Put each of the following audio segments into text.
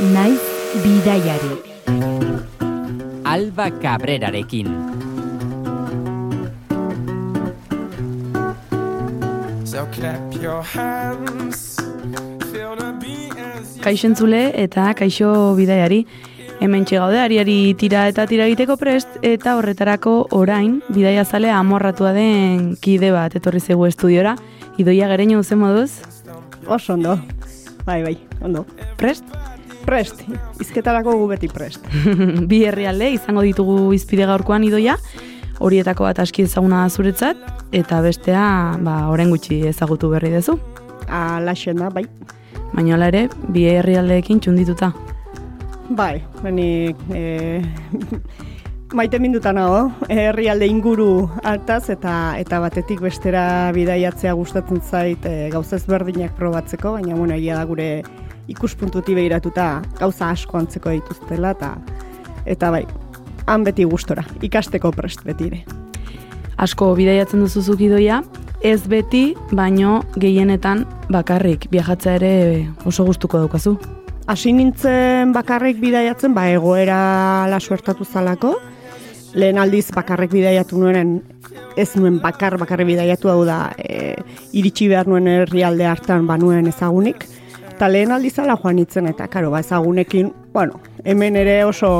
naiz bidaiari. Alba Cabrerarekin. So clap your hands. Feel the beat as you Kaixo entzule eta kaixo bidaiari. Hemen gaude ariari tira eta tira egiteko prest, eta horretarako orain, bidaia zale amorratua den kide bat, etorri zegu estudiora. Idoia gereño zen moduz, Oso ondo. Bai, bai, ondo. prest? Prest, izketarako gu beti prest. Bi herrialde izango ditugu izpide gaurkoan idoia, horietako bat aski ezaguna zuretzat, eta bestea, ba, orain gutxi ezagutu berri dezu. Alaxena, bai. Baina hala ere, bi herrialdeekin txundituta. Bai, beni, e, maite minduta nago, herrialde inguru hartaz eta eta batetik bestera bidaiatzea gustatzen zait e, gauza ezberdinak probatzeko, baina bueno, egia da gure ikuspuntuti behiratuta gauza asko antzeko dituztela eta eta bai, han beti gustora, ikasteko prest beti ere. Asko bidaiatzen duzuzuk idoia, ez beti, baino gehienetan bakarrik viajatzea ere oso gustuko daukazu. Hasi nintzen bakarrik bidaiatzen, ba egoera la suertatu zalako. Lehen aldiz bakarrik bidaiatu nuenen, ez nuen bakar bakarrik bidaiatu hau da, e, iritsi behar nuen herrialde hartan banuen ezagunik. Eta lehen aldiz ala joan nintzen, eta karo, ba ezagunekin, bueno, hemen ere oso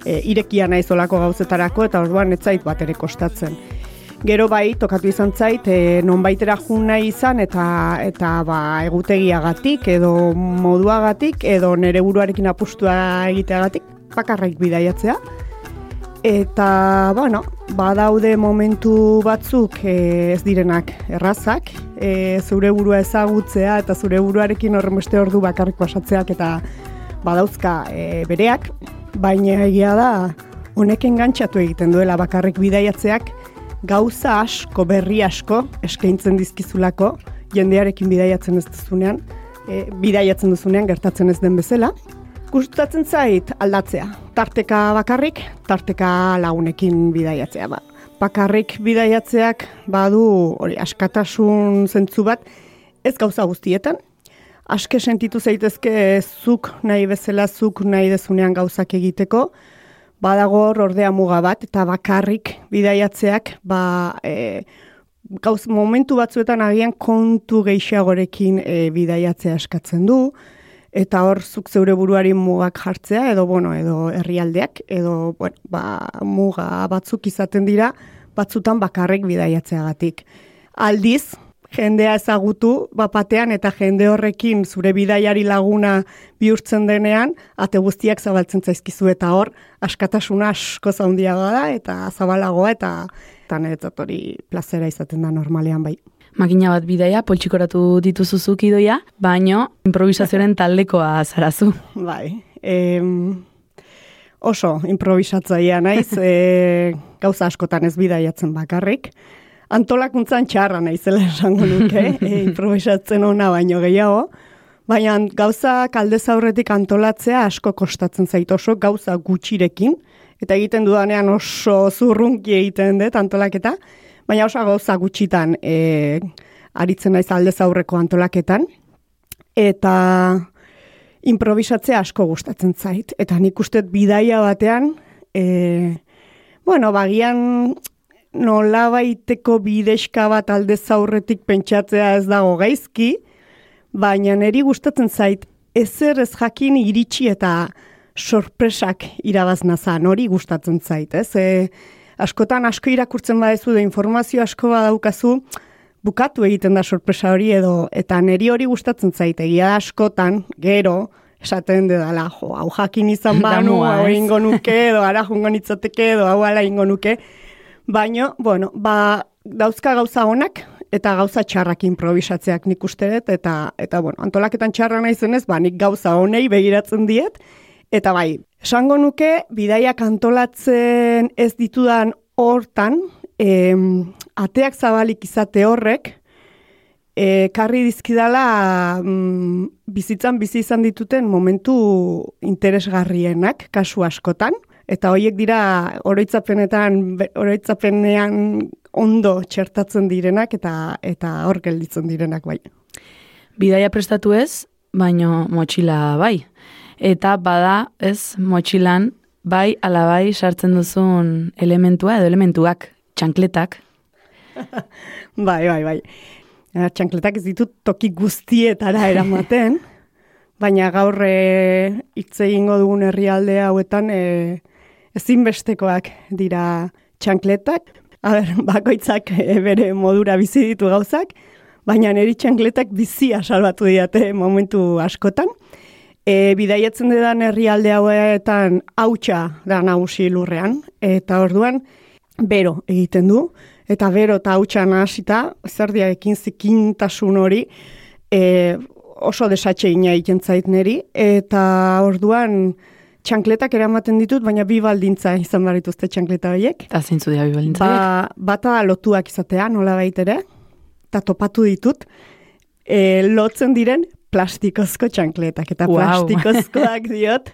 e, irekia naizolako gauzetarako, eta orduan ez zait bat ere kostatzen. Gero bai, tokatu izan zait, e, nonbaitera jun nahi izan, eta eta ba, egutegiagatik, edo moduagatik, edo nere buruarekin apustua egiteagatik, bakarrik bidaiatzea. Eta, bueno, badaude momentu batzuk e, ez direnak errazak, e, zure burua ezagutzea eta zure buruarekin horren beste ordu bakarrik pasatzeak eta badauzka e, bereak, baina egia da honek engantzatu egiten duela bakarrik bidaiatzeak gauza asko, berri asko eskaintzen dizkizulako jendearekin bidaiatzen ez duzunean, e, bidaiatzen duzunean gertatzen ez den bezala. Gustatzen zait aldatzea. Tarteka bakarrik, tarteka lagunekin bidaiatzea. Ba, bakarrik bidaiatzeak badu hori askatasun zentzu bat ez gauza guztietan. Aske sentitu zaitezke zuk nahi bezala zuk nahi dezunean gauzak egiteko. Badago ordea muga bat eta bakarrik bidaiatzeak ba, e, gauz momentu batzuetan agian kontu gehiagorekin e, bidaiatzea eskatzen du eta hor zuk zeure buruari mugak jartzea edo bueno edo herrialdeak edo bueno, ba, muga batzuk izaten dira batzutan bakarrik bidaiatzeagatik. Aldiz, jendea ezagutu bapatean eta jende horrekin zure bidaiari laguna bihurtzen denean, ate guztiak zabaltzen zaizkizu eta hor askatasuna asko zaundiagoa da eta zabalagoa eta niretzat hori plazera izaten da normalean bai. Makina bat bidaia, poltsikoratu dituzuzuk idoia, baino improvisazioaren taldekoa zarazu. Bai, em, oso improvisatzaia naiz, e, gauza askotan ez bidaiatzen bakarrik. Antolakuntzan txarra naizela esango nuke, e, improvisatzen ona baino gehiago. Baina gauza kaldez aurretik antolatzea asko kostatzen zait oso gauza gutxirekin, eta egiten dudanean oso zurrunki egiten dut antolaketa, baina oso gauza gutxitan e, aritzen naiz aldez aurreko antolaketan, eta improvisatzea asko gustatzen zait. Eta nik uste bidaia batean, e, bueno, bagian nola baiteko bideska bat aldez aurretik pentsatzea ez dago gaizki, baina niri gustatzen zait ezer ez jakin iritsi eta sorpresak irabaz nazan, hori gustatzen zait, ez? E, askotan asko irakurtzen badezu da informazio asko badaukazu, bukatu egiten da sorpresa hori edo eta neri hori gustatzen zait. Egia askotan gero esaten dela jo hau jakin izan banu hau ingo nuke edo ara jungo nitzateke edo hau ala ingo nuke. Baino bueno ba dauzka gauza honak eta gauza txarrak improvisatzeak nik uste dut eta eta bueno antolaketan txarra naizenez ba nik gauza honei begiratzen diet. Eta bai esango nuke bidaiak antolatzen ez ditudan hortan em, ateak zabalik izate horrek, e, karri dizkidala mm, bizitzan bizi izan dituten momentu interesgarrienak, kasu askotan, eta horiek dira oroitzapenetan, oroitzapenean ondo txertatzen direnak eta eta hor gelditzen direnak bai. Bidaia prestatu ez, baino motxila bai. Eta bada, ez, motxilan, bai alabai sartzen duzun elementua edo elementuak, txankletak. Bai, bai, bai. Txankletak ez ditut toki guztietara eramaten, baina gaur eh, hitz egingo dugun herrialde hauetan e, ezinbestekoak dira txankletak. A ber, bakoitzak eh, bere modura bizi ditu gauzak, baina niri txankletak bizia salbatu diate momentu askotan. E, bidaiatzen dedan herrialde hauetan hautsa da nagusi lurrean, eta orduan bero egiten du, eta bero eta hautsa nahasita, zer diarekin zikintasun hori, e, oso desatxe ina egiten zait neri, eta orduan txankletak eramaten ditut, baina bi baldintza izan barituzte txankleta horiek. Eta zeintzu dira bibalintza Ba, bata lotuak izatea, nola baitere, eta topatu ditut, e, lotzen diren plastikozko txankletak, eta Wow. plastikozkoak diot,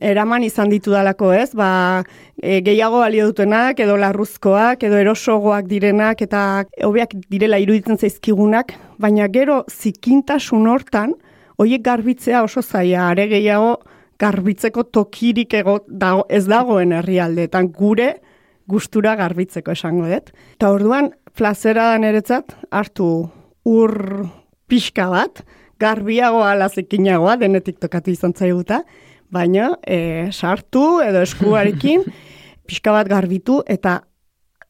eraman izan ditu dalako ez, ba, e, gehiago balio dutenak, edo larruzkoak, edo erosogoak direnak, eta hobeak direla iruditzen zaizkigunak, baina gero zikintasun hortan, hoiek garbitzea oso zaila, are gehiago garbitzeko tokirik ego, dago, ez dagoen herrialdeetan gure gustura garbitzeko esango dut. Eta orduan, plazera da niretzat, hartu ur pixka bat, garbiago ala zikinagoa, denetik tokatu izan zaiguta, baina e, sartu edo eskuarekin pixka bat garbitu eta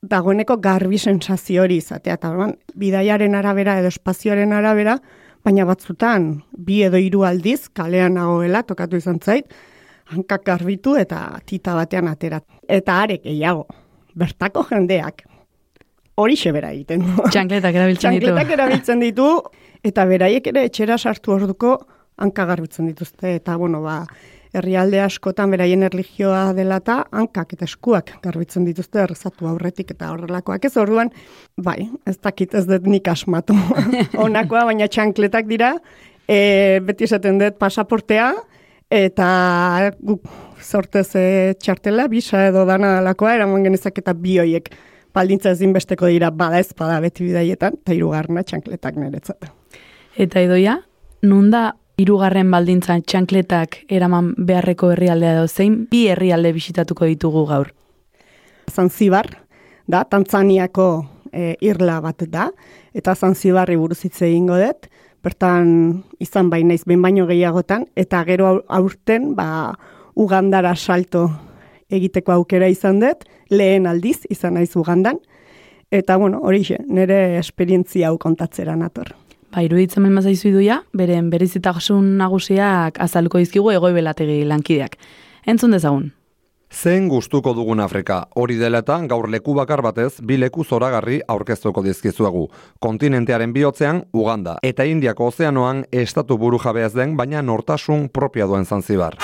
dagoeneko garbi sensazio hori izatea. Eta orduan, bidaiaren arabera edo espazioaren arabera, baina batzutan bi edo hiru aldiz kalean nagoela tokatu izan zait, hankak garbitu eta tita batean atera. Eta arek gehiago, bertako jendeak, hori bera egiten du. Txankletak erabiltzen ditu. Txankletak erabiltzen ditu, eta beraiek ere etxera sartu orduko hanka garbitzen dituzte. Eta, bueno, ba, herrialde askotan beraien erlijioa dela eta hankak eta eskuak garbitzen dituzte errezatu aurretik eta horrelakoak ez orduan, bai, ez dakit ez dut nik asmatu honakoa, baina txankletak dira, e, beti esaten dut pasaportea, eta guk sortez e, txartela, bisa edo dana dalakoa, eraman genezak eta bi hoiek baldintza ezinbesteko dira bada ez bada beti bidaietan, eta hirugarrena txankletak niretzat. Eta idoia, nun da hirugarren baldintza txankletak eraman beharreko herrialdea edo zein bi herrialde bisitatuko ditugu gaur. Zanzibar, da, Tantzaniako e, irla bat da, eta Zanzibarri buruz hitz egingo dut, bertan izan baina naiz behin baino gehiagotan, eta gero au- aurten, ba, Ugandara salto egiteko aukera izan dut, lehen aldiz izan naiz Ugandan, eta bueno, horixe, nire esperientzia hau kontatzera nator. Ba, iruditzen ben mazaizu iduia, beren berezitasun nagusiak azalduko dizkigu egoi belategi lankideak. Entzun dezagun. Zen gustuko dugun Afrika, hori dela eta gaur leku bakar batez, bi leku zoragarri aurkeztuko dizkizuegu. Kontinentearen bihotzean, Uganda, eta Indiako ozeanoan estatu buru ez den, baina nortasun propia duen Zanzibar.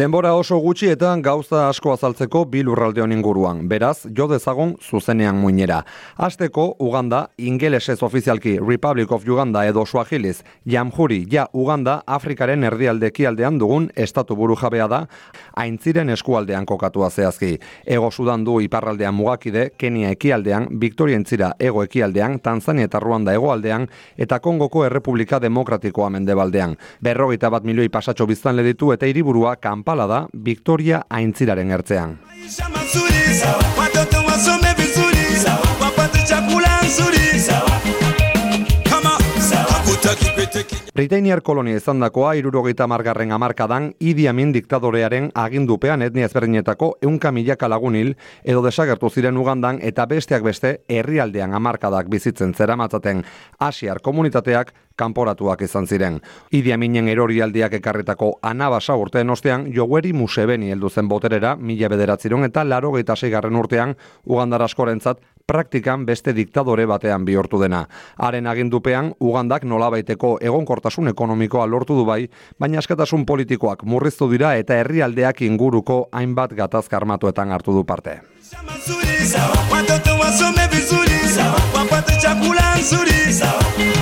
Denbora oso gutxi eta gauza asko azaltzeko bi lurralde honen inguruan. Beraz, jo dezagon zuzenean muinera. Asteko Uganda, ingelesez ofizialki Republic of Uganda edo Swahiliz, Jamhuri, ja Uganda, Afrikaren erdialde ekialdean dugun estatu buru jabea da, aintziren eskualdean kokatua zehazki. Ego Sudan du iparraldean mugakide, Kenia ekialdean, Victoria entzira ego ekialdean, Tanzania eta Ruanda hegoaldean, eta Kongoko Errepublika Demokratikoa mendebaldean. Berrogeita bat milioi pasatxo biztanle ditu eta hiriburua Kampala da, Victoria aintziraren ertzean. Britainiar kolonia izandakoa irurogeita margarren amarkadan Idi Amin diktadorearen agindupean etnia ezberdinetako eunka milaka lagunil edo desagertu ziren Ugandan eta besteak beste herrialdean amarkadak bizitzen zeramatzaten Asiar komunitateak kanporatuak izan ziren. Idi Aminen erorialdiak ekarritako anabasa urteen ostean Yoweri Museveni heldu zen boterera mila bederatziron eta laro garren urtean Ugandar askorentzat praktikan beste diktadore batean bihurtu dena. Haren agindupean, Ugandak nolabaiteko egonkortasun ekonomikoa lortu du bai, baina askatasun politikoak murriztu dira eta herrialdeak inguruko hainbat gatazka armatuetan hartu du parte. chakula nzuri Ipate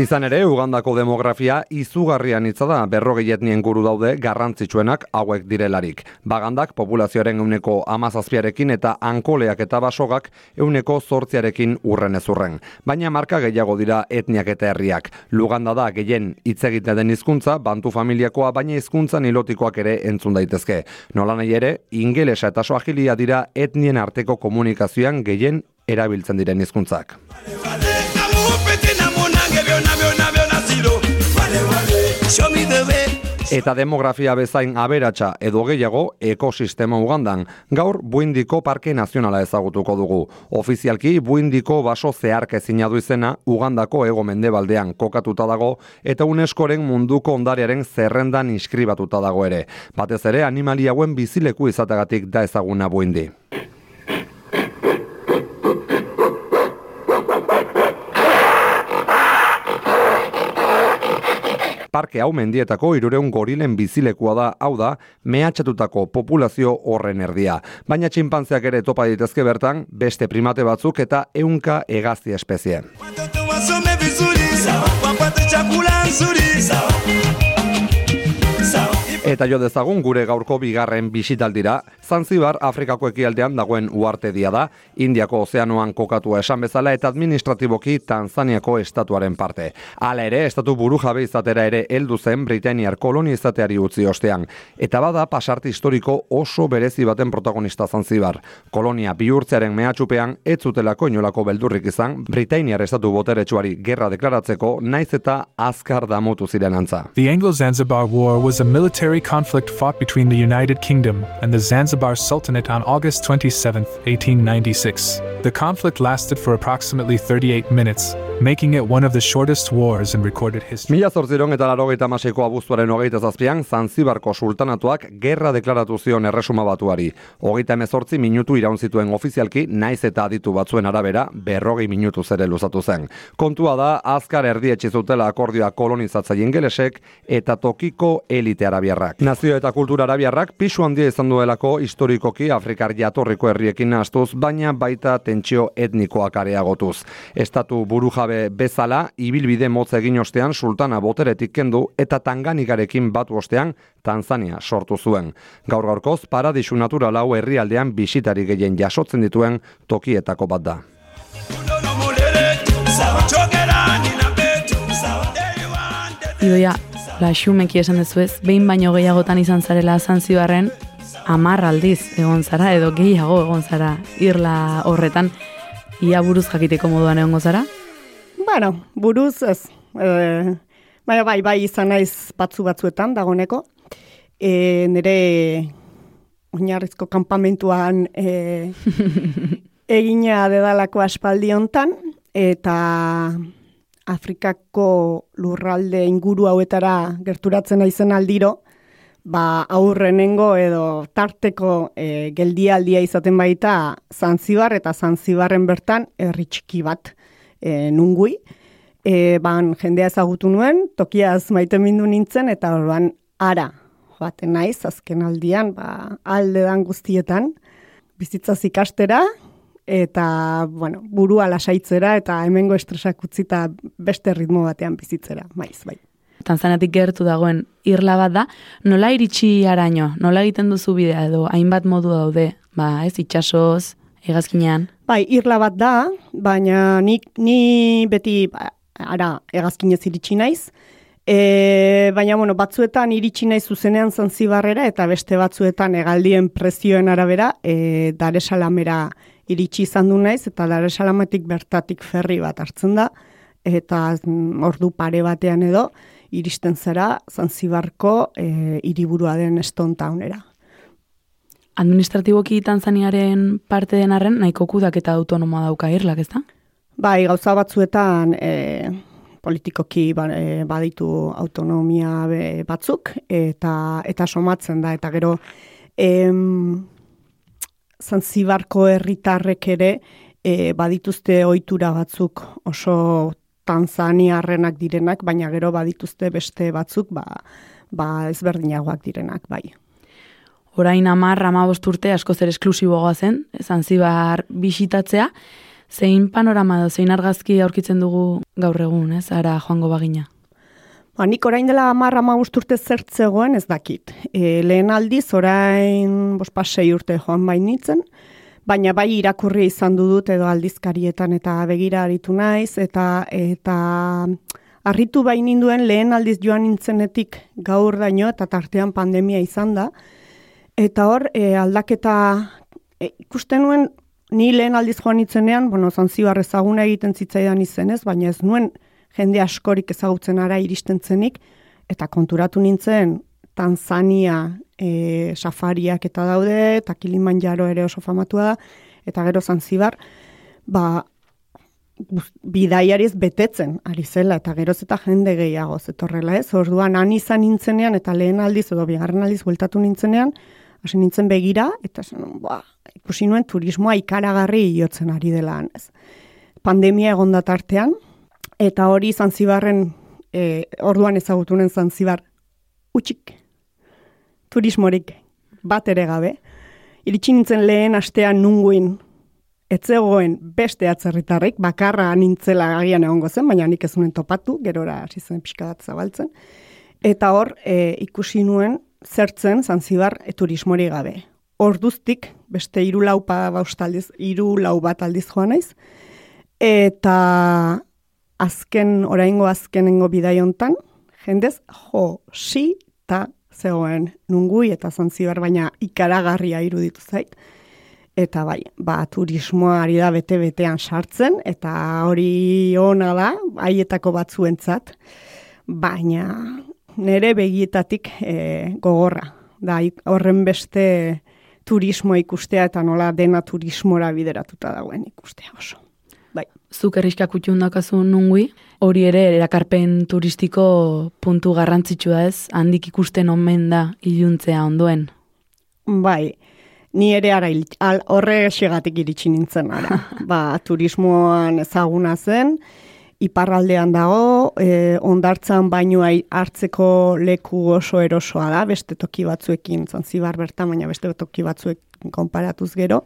Izan ere, Ugandako demografia izugarrian hitza da berrogei etnien guru daude garrantzitsuenak hauek direlarik. Bagandak populazioaren euneko amazazpiarekin eta ankoleak eta basogak euneko zortziarekin urren ezurren. Baina marka gehiago dira etniak eta herriak. Luganda da gehien hitz egite den hizkuntza bantu familiakoa baina hizkuntza nilotikoak ere entzun daitezke. Nola nahi ere, ingelesa eta soagilia dira etnien arteko komunikazioan gehien erabiltzen diren hizkuntzak. Vale, namupiti Eta demografia bezain aberatsa edo gehiago ekosistema ugandan. Gaur Buindiko Parke Nazionala ezagutuko dugu. Ofizialki Buindiko baso zeharkezina du izena Ugandako ego mendebaldean kokatuta dago eta UNESCOren munduko ondarearen zerrendan inskribatuta dago ere. Batez ere animali hauen bizileku izategatik da ezaguna Buindi. Parke hau mendietako irureun gorilen bizilekua da, hau da, mehatxatutako populazio horren erdia. Baina txinpantzeak ere topa ditezke bertan, beste primate batzuk eta eunka hegazti espezie. Eta jo dezagun gure gaurko bigarren bisitaldira, Zanzibar Afrikako ekialdean dagoen uartedia da, Indiako ozeanoan kokatua esan bezala eta administratiboki Tanzaniako estatuaren parte. Hala ere, estatu buru jabe izatera ere heldu zen Britaniar kolonia izateari utzi ostean. Eta bada pasarte historiko oso berezi baten protagonista Zanzibar. Kolonia bihurtzearen mehatxupean ez zutelako inolako beldurrik izan, Britaniar estatu boteretsuari gerra deklaratzeko naiz eta azkar damutu ziren antza. The Anglo Zanzibar War was a military conflict fought between the United Kingdom and the Zanzibar Sultanate on August 27, 1896. The conflict lasted for approximately 38 minutes, making it one of the shortest wars in recorded history. Mila zortziron eta larogeita maseiko abuztuaren hogeita zazpian, Zanzibarko sultanatuak gerra deklaratu zion erresuma batuari. Hogeita emezortzi minutu iraun zituen ofizialki, naiz eta aditu batzuen arabera, berrogei minutu zere luzatu zen. Kontua da, azkar erdietxe zutela akordioa kolonizatzaile ingelesek eta tokiko elite arabiarrak. Nazio eta kultura arabiarrak pisu handia izan duelako historikoki Afrikar jatorriko herriekin astuz, baina baita tentsio etnikoak areagotuz. Estatu burujabe bezala, ibilbide motz egin ostean sultana boteretik kendu eta tanganikarekin batu ostean Tanzania sortu zuen. Gaur gaurkoz, paradisu natural hau herrialdean bisitari gehien jasotzen dituen tokietako bat da. Idoia, la xumeki esan dezuez, behin baino gehiagotan izan zarela Zanzibarren, amar aldiz egon zara, edo gehiago egon zara irla horretan, ia buruz jakiteko moduan egongo zara? Bueno, buruz ez. E, baina bai, bai izan naiz batzu batzuetan dagoneko. E, nire oinarrizko kanpamentuan e, egina dedalako aspaldi hontan eta Afrikako lurralde inguru hauetara gerturatzen naizen aldiro, ba aurrenengo edo tarteko e, geldialdia izaten baita Zanzibar eta Zanzibarren bertan herri txiki bat e, nungui. E, ban jendea ezagutu nuen, tokiaz maite mindu nintzen eta orduan ara joaten naiz azken aldian, ba, alde dan guztietan, bizitzaz ikastera, eta, bueno, burua lasaitzera eta hemengo estresak utzita beste ritmo batean bizitzera, maiz, bai. Tanzaniatik gertu dagoen irla bat da, nola iritsi araño, nola egiten duzu bidea edo hainbat modu daude, ba, ez, itxasoz, hegazkinean. Bai, irla bat da, baina ni, ni beti ba, ara hegazkinez iritsi naiz. E, baina bueno, batzuetan iritsi naiz zuzenean Zanzibarrera eta beste batzuetan hegaldien prezioen arabera e, Daresalamera iritsi izan du naiz eta Daresalametik bertatik ferri bat hartzen da eta mm, ordu pare batean edo iristen zara Zanzibarko e, hiriburua den Stone Townera. Administratiboki Tanzaniaren parte den arren, nahiko kudaketa autonomoa dauka irlak, ez da? Bai, gauza batzuetan e, politikoki ba, e, baditu autonomia be, batzuk eta eta somatzen da eta gero em, Zanzibarko herritarrek ere e, badituzte ohitura batzuk oso Tanzaniarrenak direnak, baina gero badituzte beste batzuk ba, ba ezberdinagoak direnak, bai. Orain amar, amabost urte askoz ere esklusiboa zen, Zanzibar bisitatzea. Zein panorama edo, zein argazki aurkitzen dugu gaur egun, ez, ara joango bagina? Ba, nik orain dela amarra urte zertzegoen ez dakit. E, lehen aldiz, orain bospasei urte joan bain nintzen, baina bai irakurri izan dudut edo aldizkarietan eta begira aritu naiz, eta eta harritu bain ninduen lehen aldiz joan nintzenetik gaur daño eta tartean pandemia izan da, eta hor e, aldaketa e, ikusten nuen ni lehen aldiz joan nintzenean, bueno, zanzibar ezaguna egiten zitzaidan izenez, baina ez nuen jende askorik ezagutzen ara iristen zenik, eta konturatu nintzen Tanzania e, safariak eta daude, eta Kilimanjaro ere oso famatua da, eta gero Zanzibar, ba, bidaiariz betetzen ari zela, eta geroz eta jende gehiago zetorrela ez, orduan han izan nintzenean, eta lehen aldiz edo bigarren aldiz bueltatu nintzenean, hasi nintzen begira, eta zen, ba, ikusi nuen turismoa ikaragarri jotzen ari dela, ez. Pandemia egonda tartean, eta hori Zanzibarren, e, orduan ezagutunen Zanzibar, utxik, turismorik bat ere gabe. Iritsi nintzen lehen astean nunguin, etzegoen beste atzerritarrik, bakarra nintzela agian egongo zen, baina nik ez topatu, gerora hasi zen pixka bat zabaltzen. Eta hor, e, ikusi nuen zertzen Zanzibar e, turismori gabe. Orduztik, beste hiru lau pa baustaldiz, hiru lau bat aldiz joan naiz, eta azken, oraingo azkenengo bidai hontan, jendez, jo, si, ta zegoen nungui eta Zanzibar, baina ikaragarria iruditu zait. Eta bai, ba, turismoa ari da bete-betean sartzen, eta hori ona da, haietako batzuentzat, baina nere begietatik e, gogorra. Da, horren beste turismoa ikustea eta nola dena turismora bideratuta dagoen ikustea oso. Bai. Zuk erriskak utxun dakazu nungui, hori ere erakarpen turistiko puntu garrantzitsua ez, handik ikusten omen da iluntzea ondoen. Bai, ni ere ara al- horre xegatik iritsi nintzen ara. ba, turismoan ezaguna zen, iparraldean dago, e, ondartzan baino ai- hartzeko leku oso erosoa da, beste toki batzuekin, zanzibar bertan, baina beste toki batzuekin konparatuz gero,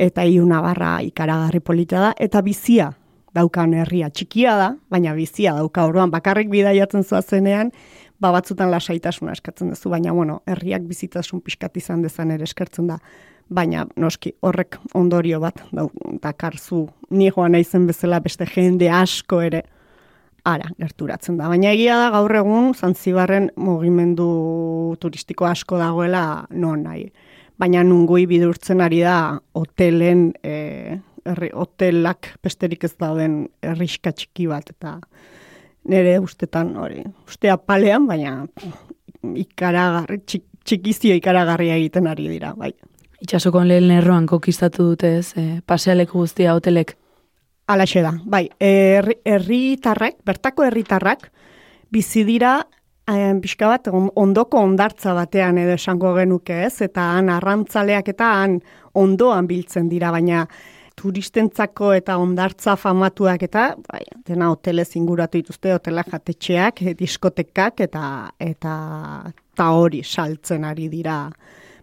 eta iuna barra ikaragarri polita da, eta bizia daukan herria txikia da, baina bizia dauka orduan bakarrik bidaiatzen zoazenean, ba batzutan lasaitasuna eskatzen duzu, baina bueno, herriak bizitasun pixkat izan dezan ere eskertzen da. Baina noski horrek ondorio bat dakarzu ni joan naizen bezala beste jende asko ere ara gerturatzen da. Baina egia da gaur egun Zanzibarren mugimendu turistiko asko dagoela non nahi. Baina nungui bidurtzen ari da hotelen e, herri, hotelak besterik ez dauden herriska txiki bat eta nire ustetan hori, ustea palean, baina ikaragarri, txik, txikizio ikaragarria egiten ari dira, bai. Itxasokon lehen lerroan kokistatu dute ez, e, pasealeku guztia hotelek. Alaxe da, bai, herri- herritarrak, bertako herritarrak, bizi dira eh, pixka bat on- ondoko ondartza batean edo esango genuke ez, eta han arrantzaleak eta han ondoan biltzen dira, baina turistentzako eta ondartza famatuak eta bai, dena hotelez inguratu dituzte, hotela jatetxeak, eh, diskotekak eta eta ta hori saltzen ari dira.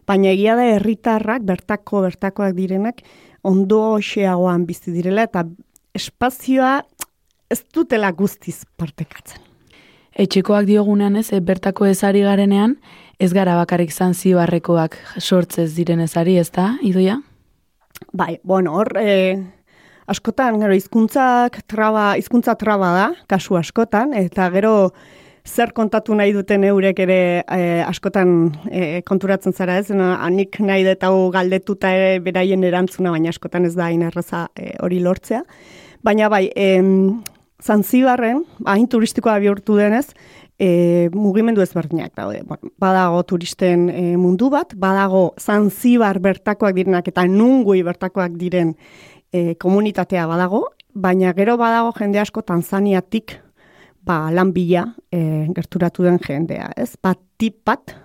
Baina egia da herritarrak bertako bertakoak direnak ondo xeagoan bizi direla eta espazioa ez dutela guztiz partekatzen. Etxekoak diogunean ez, e, bertako ezari garenean, ez gara bakarrik zanzibarrekoak sortzez diren ezari, ez da, idoia? Bai, bueno, hor, e, askotan, gero, hizkuntzak traba, hizkuntza traba da, kasu askotan, eta gero, zer kontatu nahi duten eurek ere e, askotan e, konturatzen zara ez, no, anik nahi dut galdetuta ere beraien erantzuna, baina askotan ez da hain erraza e, hori lortzea. Baina bai, em, Zanzibarren, hain turistikoa bihurtu denez, e, mugimendu ezberdinak daude. Badago turisten e, mundu bat, badago Zanzibar bertakoak direnak eta nungui bertakoak diren e, komunitatea badago, baina gero badago jende asko Tanzaniatik ba, lan bila e, gerturatu den jendea, ez? Bat tip bat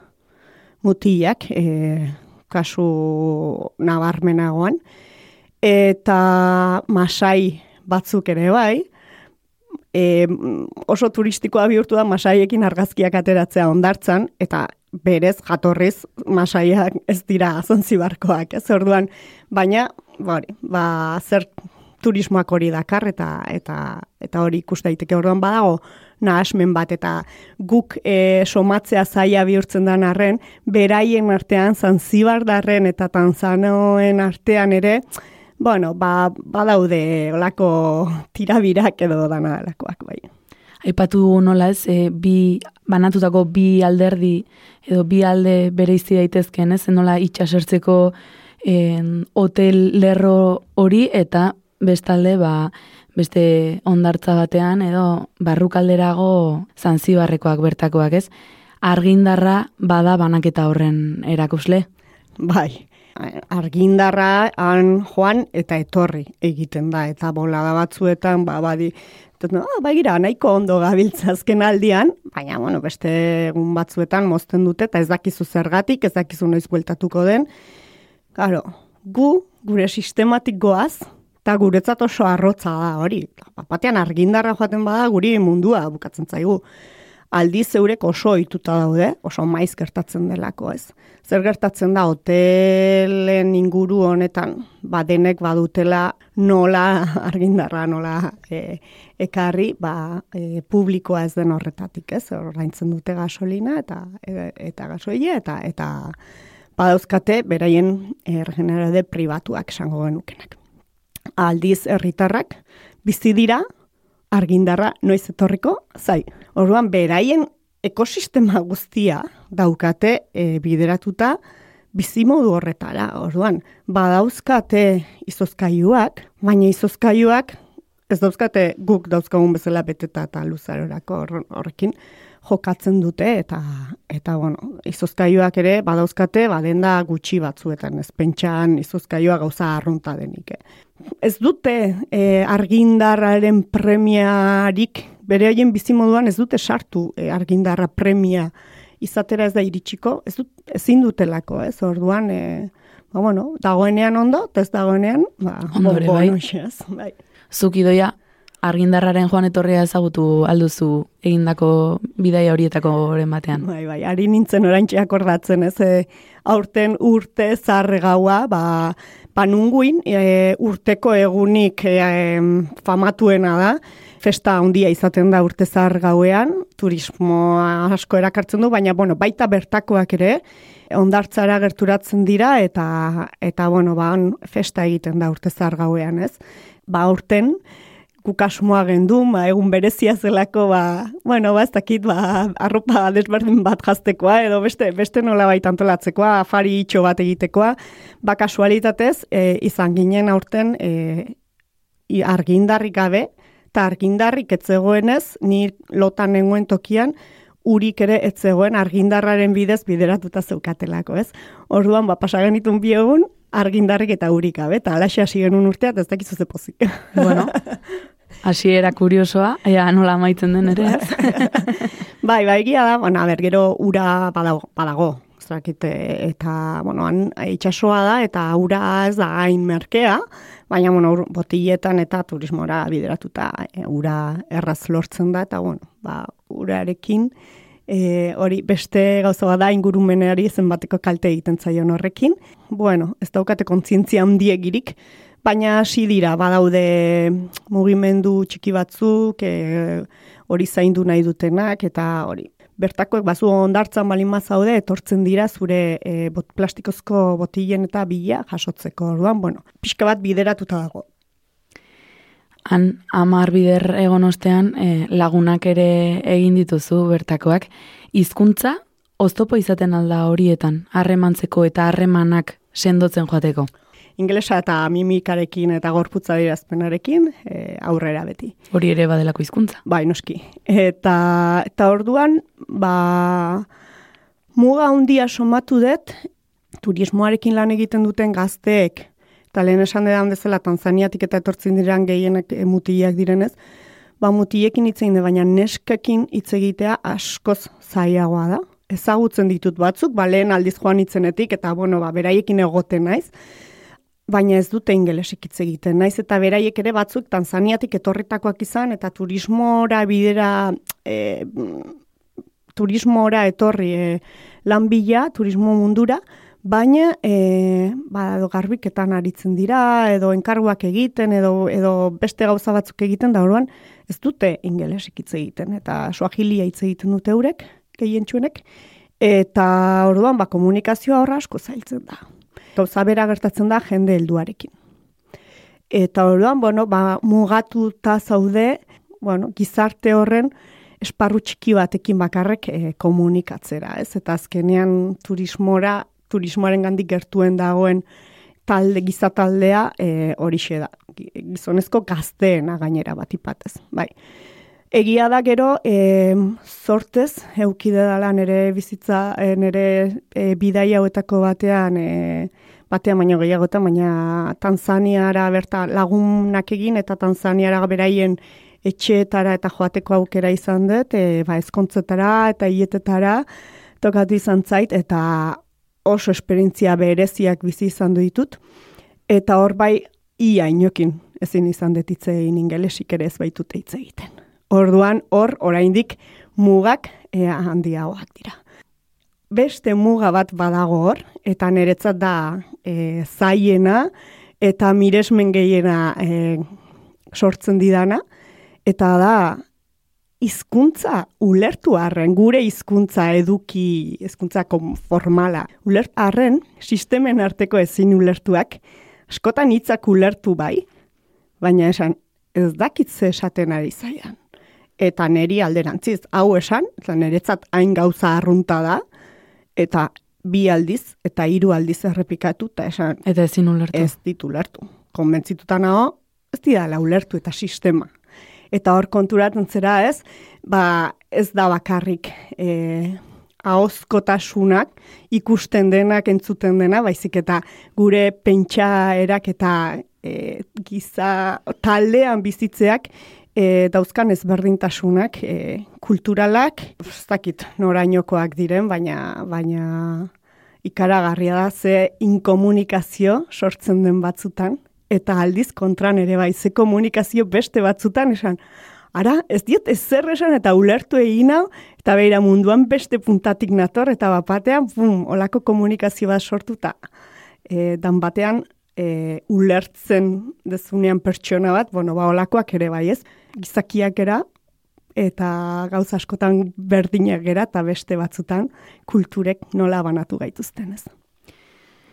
mutilak, e, kasu nabarmenagoan, eta masai batzuk ere bai, e, oso turistikoa bihurtu da masaiekin argazkiak ateratzea ondartzan, eta berez jatorriz masaiak ez dira zanzibarkoak, ez orduan, baina, bari, ba, zer turismoak hori dakar eta eta eta hori ikus daiteke. Orduan badago nahasmen bat eta guk e, somatzea zaila bihurtzen den arren, beraien artean, zanzibardarren eta tanzanoen artean ere, bueno, ba, badaude olako tirabirak edo dana delakoak, bai. Aipatu nola ez, e, bi, banatutako bi alderdi edo bi alde bere izi daitezken, ez, nola itxasertzeko en, hotel lerro hori eta bestalde ba, beste ondartza batean edo barrukalderago zanzibarrekoak bertakoak ez. Argindarra bada banaketa horren erakusle. Bai, argindarra han joan eta etorri egiten da, eta bolada batzuetan, ba, badi, no, ah, bagira, nahiko ondo gabiltza azken aldian, baina, bueno, beste egun batzuetan mozten dute, eta ez dakizu zergatik, ez dakizu noiz bueltatuko den. Claro, gu, gure sistematik goaz, eta guretzat oso arrotza da hori. Batean argindarra joaten bada guri mundua bukatzen zaigu. Aldi zeurek oso ohituta daude, oso maiz gertatzen delako, ez. Zer gertatzen da hotelen inguru honetan, ba denek badutela nola argindarra nola e, ekarri, ba e, publikoa ez den horretatik, ez. Ordaintzen dute gasolina eta e, eta gasoile eta eta badauzkate beraien e, regenerade pribatuak esango genukenak. Aldiz herritarrak bizi dira argindarra noiz etorriko, zai, orduan beraien ekosistema guztia daukate e, bideratuta bizimodu horretara. Orduan, badauzkate izozkaiuak, baina izozkaiuak ez dauzkate guk dauzkagun bezala beteta eta luzarorako horrekin jokatzen dute eta eta bueno, izozkaiuak ere badauzkate badenda gutxi batzuetan, ez pentsan izozkaioa gauza arrunta denik. Eh ez dute e, argindarraren premiarik, bere haien bizimoduan ez dute sartu e, argindarra premia izatera ez da iritsiko, ez dut, ezin dutelako, ez, orduan, e, ba, bueno, dagoenean ondo, ez dagoenean, ba, Ondore, bai. bai. Zuki doia, argindarraren joan etorria ezagutu alduzu egindako bidaia horietako oren batean. Bai, bai, ari nintzen oraintxe akordatzen, ez, e, aurten urte zarre gaua, ba, panunguin, e, urteko egunik e, famatuena da, festa handia izaten da urte zahar gauean, turismo asko erakartzen du, baina bueno, baita bertakoak ere, ondartzara gerturatzen dira, eta, eta bueno, ba, festa egiten da urte zahar gauean, ez? Ba, urten, kukasmoa gendu, ba, egun berezia zelako, ba, bueno, ba, ez dakit, ba, arropa desberdin bat jaztekoa, edo beste, beste nola baita antolatzekoa, afari itxo bat egitekoa, ba, kasualitatez, e, izan ginen aurten, e, argindarrik gabe, eta argindarrik etzegoenez, ni lotan nengoen tokian, urik ere etzegoen argindarraren bidez bideratuta zeukatelako, ez? Orduan, ba, pasagen itun biegun, argindarrik eta urik gabe, eta alaxe hasi genuen urteat, ez dakizu ze pozik. Bueno, hasi era kuriosoa, ea nola maitzen den ere. bai, bai, egia da, bueno, ber, gero ura badago, badago zakite, eta, bueno, han, itxasoa da, eta ura ez da hain merkea, baina, bueno, botiletan eta turismora bideratuta e, ura erraz lortzen da, eta, bueno, ba, urarekin, e, hori beste gauza bada ingurumeneari zenbateko kalte egiten zaion horrekin. Bueno, ez daukate kontzientzia handiegirik, baina hasi dira badaude mugimendu txiki batzuk, e, hori zaindu nahi dutenak eta hori. Bertakoek bazu ondartzan balin mazaude, etortzen dira zure e, bot, plastikozko botilen eta bila jasotzeko orduan, bueno, pixka bat bideratuta dago. Han amar bider egon ostean e, lagunak ere egin dituzu bertakoak. Hizkuntza oztopo izaten alda horietan, harremantzeko eta harremanak sendotzen joateko. Ingelesa eta mimikarekin eta gorputza dirazpenarekin e, aurrera beti. Hori ere badelako hizkuntza. Bai, noski. Eta, eta orduan, ba, muga handia somatu dut, turismoarekin lan egiten duten gazteek eta lehen esan edan dezela Tanzaniatik eta etortzen diran gehienak e, mutiliak direnez, ba mutiekin hitz egin baina neskekin hitz egitea askoz zailagoa da. Ezagutzen ditut batzuk, ba lehen aldiz joan hitzenetik eta bueno, ba beraiekin egoten naiz. Baina ez dute ingelesik hitz egiten. Naiz eta beraiek ere batzuk Tanzaniatik etorritakoak izan eta turismora bidera e, turismora etorri e, lan bila, turismo mundura, baina e, ba, edo garbiketan aritzen dira, edo enkarguak egiten, edo, edo beste gauza batzuk egiten, da orduan ez dute ingelesik hitz egiten, eta suahilia hitz egiten dute eurek, gehientsuenek, eta orduan ba, komunikazioa horra asko zailtzen da. Gauza bera gertatzen da jende helduarekin. Eta orduan, bueno, ba, mugatuta zaude, bueno, gizarte horren esparru txiki batekin bakarrek e, komunikatzera, ez? Eta azkenean turismora, turismoaren gandik gertuen dagoen talde, gizataldea e, horixe da. Gizonezko gazteena gainera bat ipatez, bai. Egia da gero, e, sortez, eukide dala nere bizitza, e, nere e, bidai hauetako batean, e, batean baino gehiagotan, baina Tanzaniara berta lagunak egin eta Tanzaniara beraien etxeetara eta joateko aukera izan dut, e, ba, ezkontzetara eta hietetara tokatu izan zait, eta oso esperientzia bereziak bizi izan ditut, eta hor bai ia inokin ezin izan egin ingelesik ere ez baitute hitz egiten. Orduan hor oraindik mugak e, handiagoak dira. Beste muga bat badago hor, eta niretzat da e, zaiena eta miresmen gehiena e, sortzen didana, eta da hizkuntza ulertu arren, gure hizkuntza eduki, hizkuntza formala, ulertu arren, sistemen arteko ezin ulertuak, askotan hitzak ulertu bai, baina esan, ez dakitze esaten ari zaian. Eta neri alderantziz, hau esan, eta niretzat hain gauza arrunta da, eta bi aldiz eta hiru aldiz errepikatu eta esan Eta ezin ulertu. ez ditu ulertu. Konbentzituta nago, ez dira ulertu eta sistema. Eta hor konturatzen zera ez, ba ez da bakarrik e, ahozkotasunak ikusten denak entzuten dena, baizik eta gure pentsaerak eta e, giza taldean bizitzeak e, dauzkan ezberdintasunak e, kulturalak, ez dakit norainokoak diren, baina, baina ikaragarria da ze inkomunikazio sortzen den batzutan, eta aldiz kontran ere bai, ze komunikazio beste batzutan esan, ara, ez diet ez zer esan eta ulertu egin hau, eta beira munduan beste puntatik nator, eta bapatean, bum, olako komunikazio bat sortuta. E, dan batean, e, ulertzen dezunean pertsona bat, bueno, ba, olakoak ere bai ez, gizakiak era, eta gauza askotan berdinak gera, eta beste batzutan kulturek nola banatu gaituzten ez.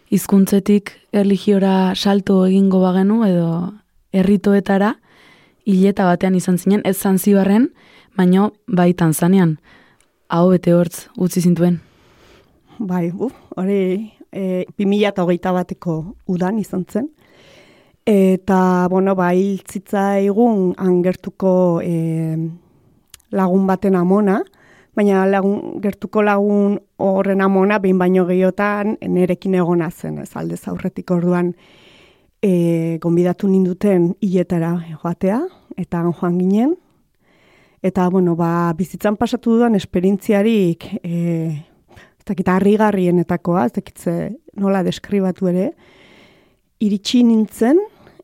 Hizkuntzetik erligiora salto egingo bagenu edo herritoetara hileta batean izan zinen, ez Zanzibarren, baino bai Tanzanian. Hau bete hortz utzi zintuen. Bai, uf, hori e, 2008 bateko udan izan zen. Eta, bueno, ba, hiltzitza egun angertuko e, lagun baten amona, baina lagun, gertuko lagun horren amona, behin baino gehiotan, nerekin egona zen, ez? Aldez aurretik orduan, e, gonbidatu ninduten hiletara joatea, eta joan ginen, eta, bueno, ba, bizitzan pasatu dudan esperintziarik, e, ez dakit, harrigarrienetakoa, ez dakit nola deskribatu ere, iritsi nintzen,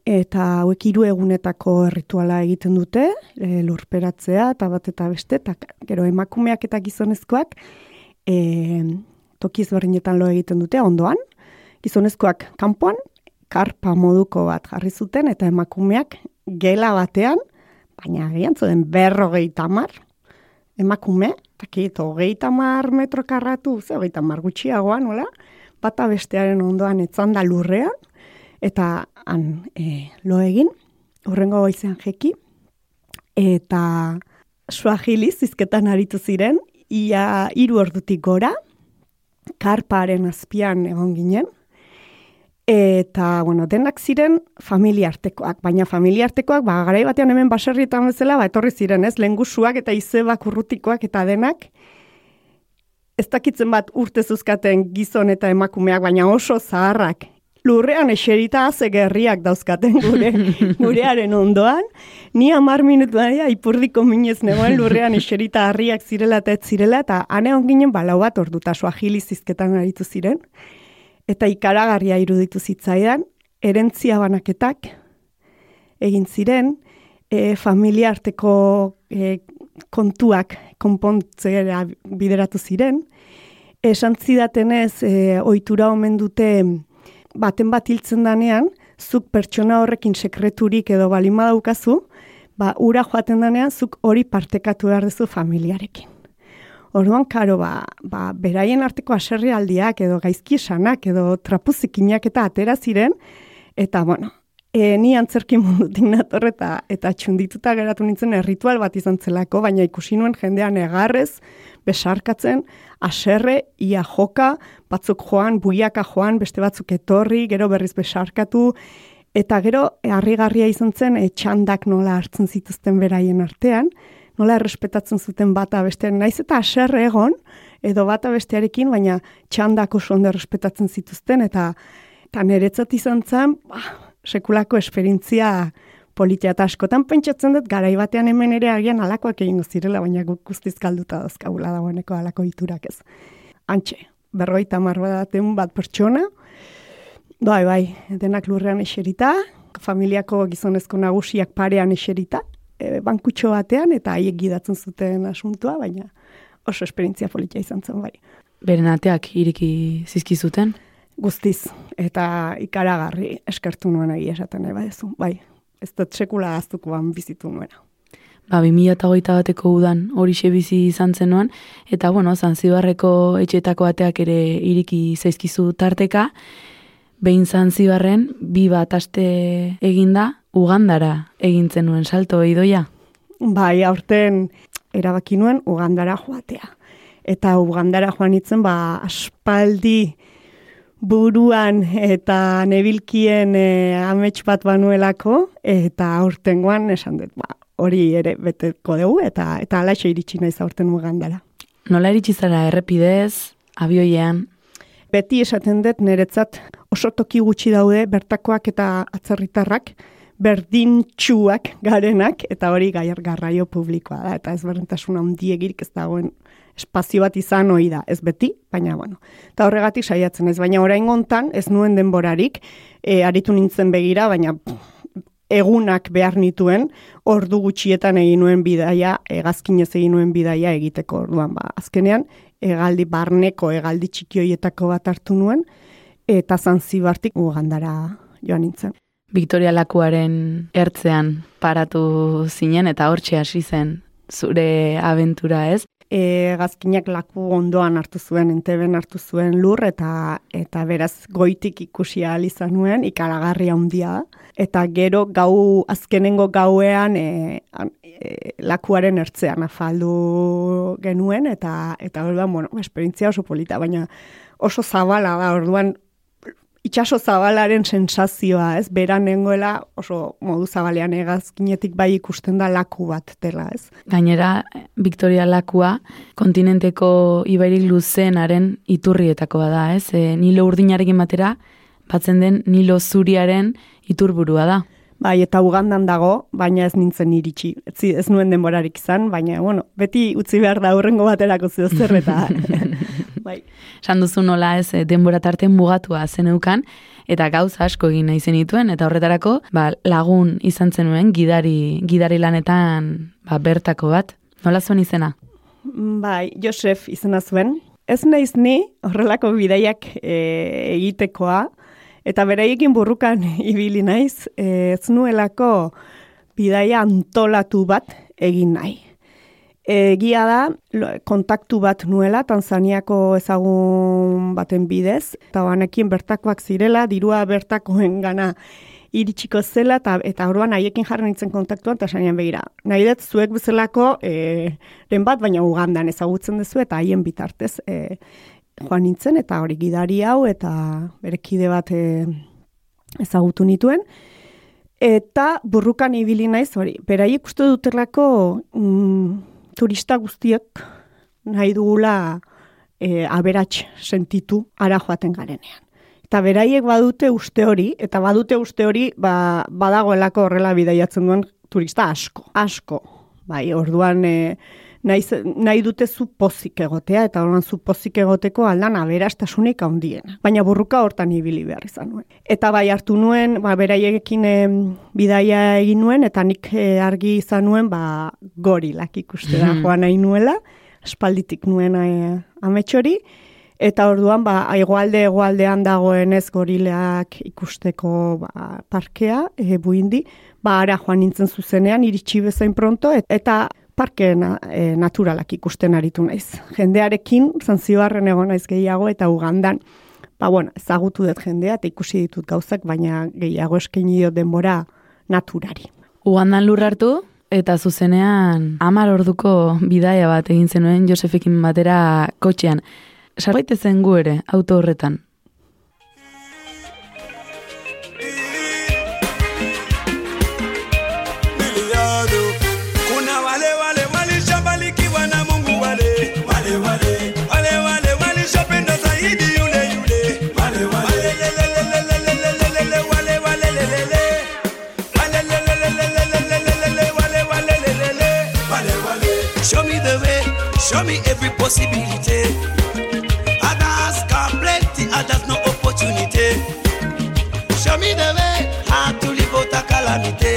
eta hauek hiru egunetako rituala egiten dute, e, lurperatzea eta bat eta beste, eta gero emakumeak eta gizonezkoak e, tokiz berrinetan lo egiten dute, ondoan, gizonezkoak kanpoan, karpa moduko bat jarri zuten, eta emakumeak gela batean, baina agian zuen berrogei tamar, emakume, takit, hogei tamar metro karratu, ze hogei tamar gutxiagoan, nola? Bata bestearen ondoan etzanda lurrean, eta han e, lo egin, horrengo goizean jeki, eta suahiliz izketan aritu ziren, ia hiru ordutik gora, karparen azpian egon ginen, eta, bueno, denak ziren familiartekoak, baina familiartekoak, ba, garai batean hemen baserrietan bezala, ba, etorri ziren, ez, lengusuak eta izebak urrutikoak eta denak, ez dakitzen bat urte zuzkaten gizon eta emakumeak, baina oso zaharrak, lurrean eserita ze gerriak dauzkaten gure gurearen ondoan. Ni amar minutu daia ipurdiko minez negoen lurrean eserita harriak zirela eta ez zirela, eta ane onginen balau bat orduta soa zizketan aritu ziren. Eta ikaragarria iruditu zitzaidan, erentzia banaketak egin ziren, e, familia arteko e, kontuak konpontzera bideratu ziren, esan zidatenez, e, ohitura omen dute baten bat hiltzen danean, zuk pertsona horrekin sekreturik edo balima daukazu, ba, ura joaten danean, zuk hori partekatu behar duzu familiarekin. Orduan, karo, ba, ba, beraien arteko aserri aldiak, edo gaizki esanak, edo trapuzikinak eta atera ziren, eta, bueno, e, ni antzerki mundutik nator eta, eta txundituta geratu nintzen erritual bat izan zelako, baina ikusi nuen jendean egarrez, besarkatzen, aserre, ia joka, batzuk joan, buiaka joan, beste batzuk etorri, gero berriz besarkatu, eta gero harrigarria izan zen e, txandak nola hartzen zituzten beraien artean, nola errespetatzen zuten bata bestean, naiz eta aserre egon, edo bata bestearekin, baina txandak oso ondo errespetatzen zituzten, eta, eta niretzat izan zen, ba, sekulako esperintzia politia eta askotan pentsatzen dut garai batean hemen ere agian alakoak egingo zirela, baina guk guztiz galduta dauzkagula dagoeneko alako iturak ez. Antxe, berroita marrodaten bat pertsona, bai, bai, denak lurrean eserita, familiako gizonezko nagusiak parean eserita, e, bankutxo batean, eta haiek gidatzen zuten asuntua, baina oso esperientzia politia izan zen, bai. Beren ateak iriki zizkizuten? Guztiz, eta ikaragarri eskertu nuen egia esaten nahi badezu, bai, ez dut sekula aztukoan bizitu nuena. Ba, 2008 bateko udan hori bizi izan zenuen, eta bueno, zanzibarreko etxetako bateak ere iriki zaizkizu tarteka, behin zanzibarren, bi bat aste eginda, ugandara egintzen nuen salto idoia. Bai, aurten erabaki nuen ugandara joatea. Eta ugandara joan itzen, ba, aspaldi buruan eta nebilkien e, amets bat banuelako, eta aurtengoan esan dut, ba, hori ere beteko dugu, eta eta alaixo iritsi naiz aurten ugandara. Nola iritsi zara errepidez, abioian? Beti esaten dut niretzat oso toki gutxi daude bertakoak eta atzerritarrak, berdin txuak garenak, eta hori gaiar garraio publikoa da, eta ez berdintasun handiegirik ez dagoen espazio bat izan hori da, ez beti, baina bueno. Eta horregatik saiatzen ez, baina orain gontan ez nuen denborarik, e, aritu nintzen begira, baina egunak behar nituen, ordu gutxietan egin nuen bidaia, egazkinez egin nuen bidaia egiteko orduan, ba, azkenean, egaldi barneko, egaldi txikioietako bat hartu nuen, eta zanzibartik ugandara joan nintzen. Victoria Lakuaren ertzean paratu zinen eta hortxe hasi zen zure abentura ez e, gazkinak laku ondoan hartu zuen, enteben hartu zuen lur, eta eta beraz goitik ikusi izan nuen, ikaragarria handia Eta gero gau, azkenengo gauean e, e, lakuaren ertzean afaldu genuen, eta eta orduan, bueno, esperientzia oso polita, baina oso zabala da, orduan itxaso zabalaren sensazioa, ez? Beran nengoela oso modu zabalean egazkinetik bai ikusten da laku bat dela, ez? Gainera, Victoria lakua kontinenteko ibairik luzenaren iturrietakoa da, ez? E, nilo urdinarekin batera, batzen den nilo zuriaren iturburua da. Bai, eta ugandan dago, baina ez nintzen iritsi. Ez, ez nuen denborarik izan, baina, bueno, beti utzi behar da urrengo baterako zio zer eta... bai. San duzu nola ez eh, denbora tarte mugatua zeneukan, eta gauza asko egin nahi zenituen, eta horretarako ba, lagun izan zenuen gidari, gidari lanetan ba, bertako bat. Nola zuen izena? Bai, Josef izena zuen. Ez naiz ni horrelako bidaiak e, egitekoa, Eta beraiekin burrukan ibili naiz, ez nuelako bidaia antolatu bat egin nahi. Egia da, kontaktu bat nuela, Tanzaniako ezagun baten bidez, eta banekin bertakoak zirela, dirua bertakoen gana iritsiko zela, eta, eta orduan haiekin jarri nintzen kontaktuan, eta sanian begira. Nahi dut, zuek bezalako, e, bat, baina ugandan ezagutzen duzu, eta haien bitartez, e, joan nintzen, eta hori gidari hau, eta berekide bat e, ezagutu nituen. Eta burrukan ibili naiz, hori, beraiek uste dutelako mm, turista guztiak nahi dugula e, aberats sentitu ara joaten garenean. Eta beraiek badute uste hori, eta badute uste hori ba, badagoelako horrela bidaiatzen duen turista asko. Asko. Bai, orduan... E, nahi, nahi dute zu pozik egotea, eta horan zu pozik egoteko aldan aberastasunik handiena. Baina burruka hortan ibili behar izan nuen. Eta bai hartu nuen, ba, beraiekin bidaia egin nuen, eta nik eh, argi izan nuen, ba, gorilak ikuste da mhm. joan nahi nuela, espalditik nuen e, ametxori, Eta orduan, ba, egoalde egoaldean dagoen ez gorileak ikusteko ba, parkea, e, buindi, ba, ara joan nintzen zuzenean, iritsi bezain pronto, et, eta parke na, e, naturalak ikusten aritu naiz. Jendearekin, zantzioarren egon naiz gehiago, eta ugandan, ba, bueno, ezagutu dut jendea, eta ikusi ditut gauzak, baina gehiago eskaini diot denbora naturari. Ugandan lur hartu, eta zuzenean amar orduko bidaia bat egin zenuen Josefekin batera kotxean. Sarbaite zen gu ere, auto horretan. Show me every possibility. Others got plenty, others no opportunity. Show me the way how to live out a calamity.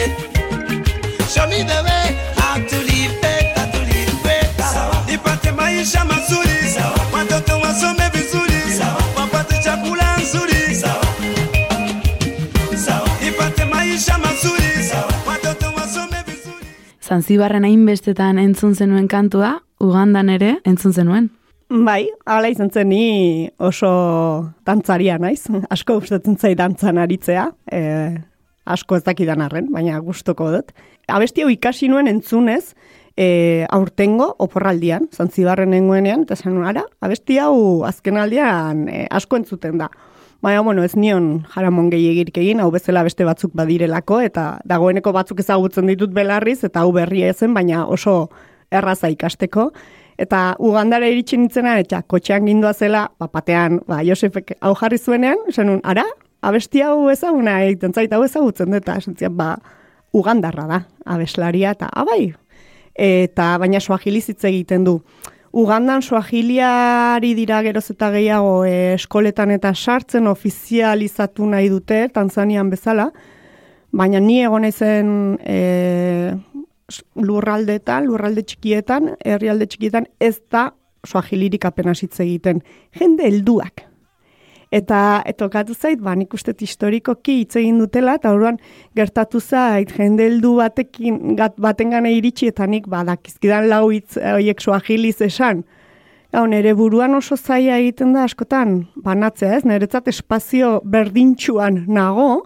Show me the way how to live better, to live better. Nipate maisha mazuri, watoto wasome vizuri, wapate chakula nzuri. Nipate maisha mazuri, watoto wasome vizuri. Zanzibarren hainbestetan entzun zenuen kantua, Ugandan ere entzun zenuen. Bai, hala izan zen ni oso dantzaria naiz. Asko gustatzen zait dantzan aritzea. E, asko ez dakidan arren, baina gustoko dut. Abesti hau ikasi nuen entzunez, e, aurtengo oporraldian, zantzibarren nengoenean, eta nuen, ara, abesti hau azken aldian e, asko entzuten da. Baina, bueno, ez nion jaramon gehiagirik egin, hau bezala beste batzuk badirelako, eta dagoeneko batzuk ezagutzen ditut belarriz, eta hau berria ezen, baina oso erraza ikasteko. Eta Ugandara iritsi nintzena, eta kotxean gindua zela, bapatean, ba, Josefek hau jarri zuenean, nuen, ara, abesti hau ezaguna egiten zait, hau ezagutzen dut, eta ba, Ugandarra da, abeslaria, eta abai. Eta, baina suahiliz egiten du. Ugandan suahiliari dira geroz eta gehiago e, eskoletan eta sartzen ofizializatu nahi dute, Tanzanian bezala, baina ni egon naizen e, lurraldeetan, lurralde txikietan, herrialde txikietan, ez da suahilirik apenas hitz egiten. Jende helduak. Eta etokatu zait, ba, nik uste historikoki hitz egin dutela, eta orduan gertatu zait, jende heldu batekin, gat, baten gana iritsi, eta nik badakizkidan lau hitz horiek suahiliz esan. Gau, nere buruan oso zaila egiten da askotan, banatzea ez, niretzat espazio berdintxuan nago,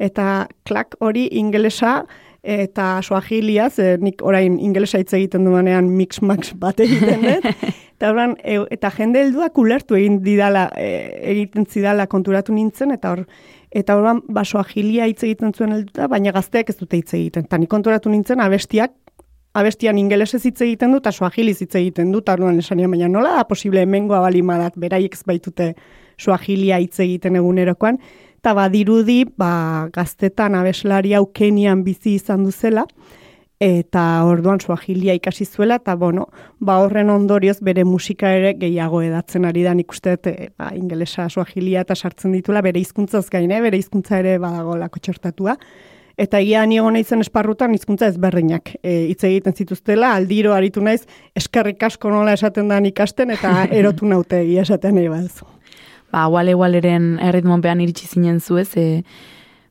eta klak hori ingelesa eta suahilia, ze nik orain ingelesa hitz egiten duanean mix-max bat egiten dut, eta, orduan, e, eta jende helduak ulertu egin didala, e, egiten zidala konturatu nintzen, eta hor, eta orduan ba suahilia hitz egiten zuen helduta, baina gazteak ez dute hitz egiten. Eta nik konturatu nintzen abestiak abestian ingelesez hitz egiten du, eta suahiliz hitz egiten du, eta orduan esanian, baina nola da posible hemengoa balimadat, beraiek ez baitute suahilia hitz egiten egunerokoan, eta badirudi, ba, gaztetan abeslari hau Kenian bizi izan duzela, eta orduan suahilia ikasi zuela, eta bueno, ba horren ondorioz bere musika ere gehiago edatzen ari da, nik uste e, ba, ingelesa suahilia eta sartzen ditula, bere hizkuntzaz gaine, bere hizkuntza ere badago lako txortatua, Eta egia ni egon naizen esparrutan hizkuntza ezberdinak e, hitz egiten zituztela, aldiro aritu naiz eskerrik asko nola esaten da ikasten eta erotu naute egia esaten nahi baduzu. Ba, Wale Waleren erritmonpean iritsi zinen zu ez, e,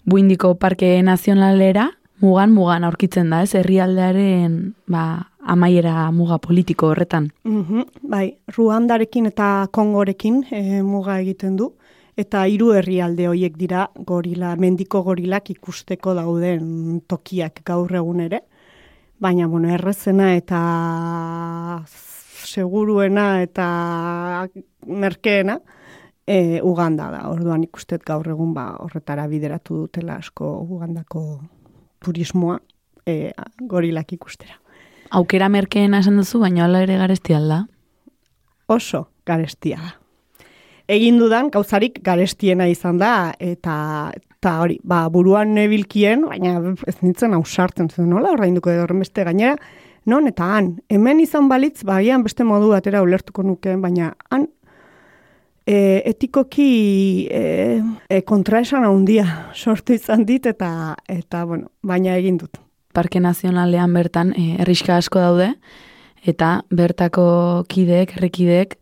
buindiko parke nazionalera, mugan, mugan aurkitzen da, ez, herrialdearen ba, amaiera muga politiko horretan. Mhm, bai, Ruandarekin eta Kongorekin e, muga egiten du. Eta hiru herrialde hoiek dira gorila, mendiko gorilak ikusteko dauden tokiak gaur egun ere. Baina, bueno, errezena eta seguruena eta merkeena e, Uganda da. Orduan ikustet gaur egun ba, horretara bideratu dutela asko Ugandako turismoa e, gorilak ikustera. Aukera merkeena esan duzu, baina hala ere garesti alda. Oso garestia da egin dudan gauzarik garestiena izan da eta eta hori, ba, buruan nebilkien, baina ez nintzen ausartzen zen nola, ordainduko edo beste gainera, non eta han, hemen izan balitz, ba, agian beste modu batera ulertuko nukeen, baina han e, etikoki e, e, kontraesan handia sortu izan dit eta eta bueno, baina egin dut. Parke Nazionalean bertan e, erriska asko daude eta bertako kideek, herrikideek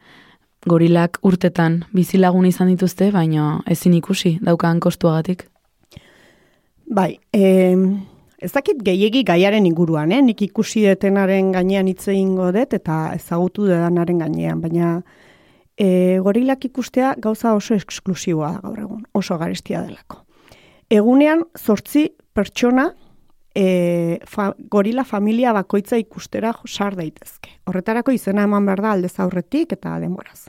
gorilak urtetan bizilagun izan dituzte, baina ezin ikusi daukan kostuagatik. Bai, e, ez dakit gehiegi gaiaren inguruan, eh? nik ikusi detenaren gainean hitz egingo dut eta ezagutu dedanaren gainean, baina e, gorilak ikustea gauza oso eksklusiboa da gaur egun, oso garestia delako. Egunean zortzi pertsona e, fa, gorila familia bakoitza ikustera sar daitezke. Horretarako izena eman behar da aldez aurretik eta denboraz.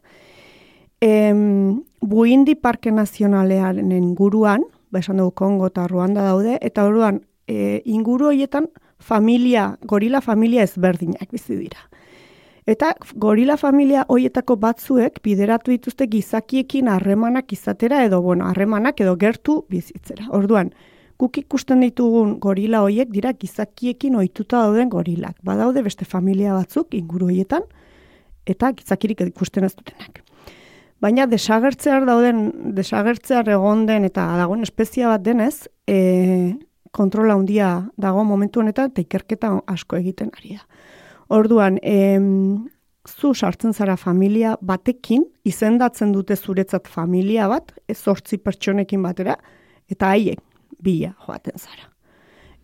Em, Buindi Parke Nazionalearen inguruan, ba esan dugu Kongo eta Ruanda daude, eta orduan e, inguru horietan familia, gorila familia ezberdinak bizi dira. Eta gorila familia hoietako batzuek bideratu dituzte gizakiekin harremanak izatera edo bueno, harremanak edo gertu bizitzera. Orduan, guk ikusten ditugun gorila hoiek dira gizakiekin ohituta dauden gorilak. Badaude beste familia batzuk inguru hoietan eta gizakirik ikusten ez dutenak. Baina desagertzear dauden, desagertzear egon den eta dagoen espezia bat denez, e, kontrola handia dago momentu honetan eta ikerketa asko egiten ari da. Orduan, em, zu sartzen zara familia batekin, izendatzen dute zuretzat familia bat, ez zortzi pertsonekin batera, eta haiek bila joaten zara.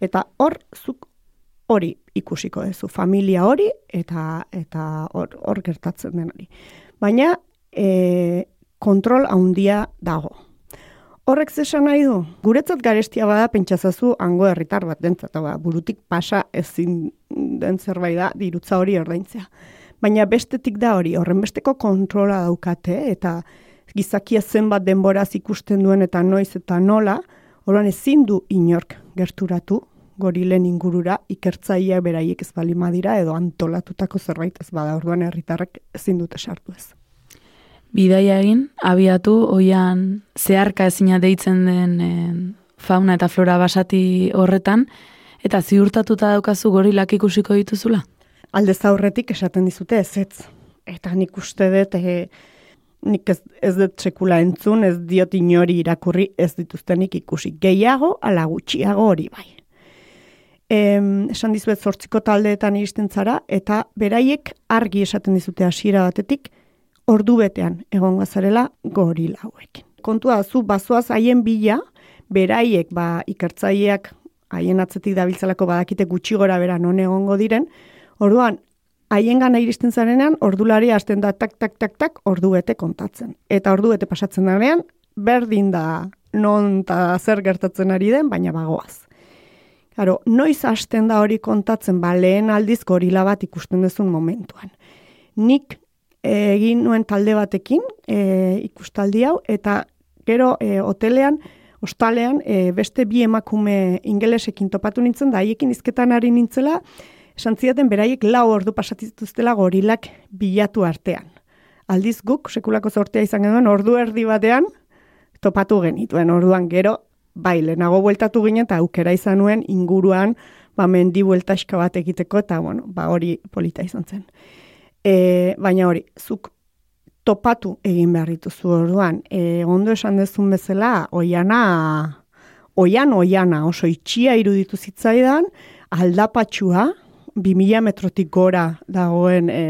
Eta hor, zuk hori ikusiko duzu, familia hori, eta eta hor, hor gertatzen den hori. Baina, e, kontrol handia dago. Horrek zesan nahi du, guretzat garestia bada pentsazazu hango herritar bat dentzat, ba, burutik pasa ezin den zerbait da dirutza hori ordaintzea. Baina bestetik da hori, horren besteko kontrola daukate eta gizakia zenbat denboraz ikusten duen eta noiz eta nola, Orduan ezin du inork gerturatu gorilen ingurura ikertzailea beraiek ez bali madira edo antolatutako zerbait ez bada orduan herritarrek ezin dute sartu ez. Bidaia egin, abiatu, oian zeharka ezina deitzen den eh, fauna eta flora basati horretan, eta ziurtatuta daukazu gorilak ikusiko dituzula? Aldez aurretik esaten dizute ez ez. Eta nik uste dut eh, nik ez, ez dut sekula entzun, ez diot inori irakurri ez dituztenik ikusi. Gehiago, ala gutxiago hori bai. Em, esan dizuet zortziko taldeetan iristen zara, eta beraiek argi esaten dizute hasiera batetik, ordu betean egon gazarela gorila hauekin. Kontua zu bazoaz haien bila, beraiek ba ikertzaileak haien atzetik dabiltzalako badakite gutxi gora bera non egongo diren, orduan haien gana iristen zarenean, ordulari hasten da tak, tak, tak, tak, ordu bete kontatzen. Eta ordu bete pasatzen danean, berdin da non eta zer gertatzen ari den, baina bagoaz. Claro, noiz hasten da hori kontatzen, ba, lehen aldiz gorila bat ikusten duzun momentuan. Nik egin nuen talde batekin e, ikustaldi hau, eta gero e, hotelean, ostalean, e, beste bi emakume ingelesekin topatu nintzen, da haiekin izketan ari nintzela, esan zidaten beraiek lau ordu pasatituztela gorilak bilatu artean. Aldiz guk, sekulako zortea izan genuen, ordu erdi batean, topatu genituen, orduan gero, bai, lehenago bueltatu ginen, eta aukera izan nuen inguruan, ba, mendi bueltaska bat egiteko, eta, bueno, ba, hori polita izan zen. E, baina hori, zuk topatu egin behar dituzu orduan. E, ondo esan dezun bezala, oiana, oian oiana, oso itxia iruditu zitzaidan, aldapatxua, 2000 metrotik gora dagoen e,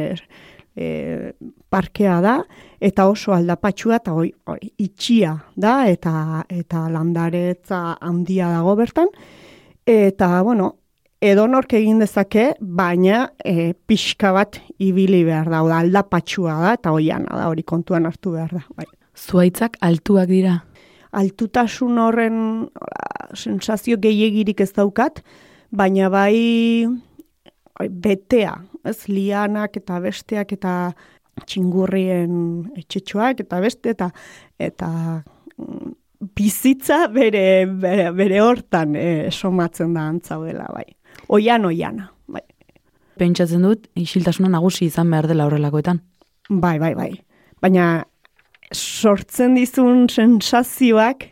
e, parkea da, eta oso aldapatxua eta oi, oi, itxia da, eta eta landaretza handia dago bertan. Eta, bueno, edonork egin dezake, baina e, pixka bat ibili behar da, da aldapatxua da, eta oiana da, hori kontuan hartu behar da. Bai. Zuaitzak altuak dira. Altutasun horren sensazio gehiagirik ez daukat, baina bai betea, ez lianak eta besteak eta txingurrien etxetxoak eta beste eta eta mm, bizitza bere, bere, bere hortan e, somatzen da antzaudela, bai. Oian, oiana, bai. Pentsatzen dut, isiltasuna nagusi izan behar dela horrelakoetan. Bai, bai, bai. Baina sortzen dizun sensazioak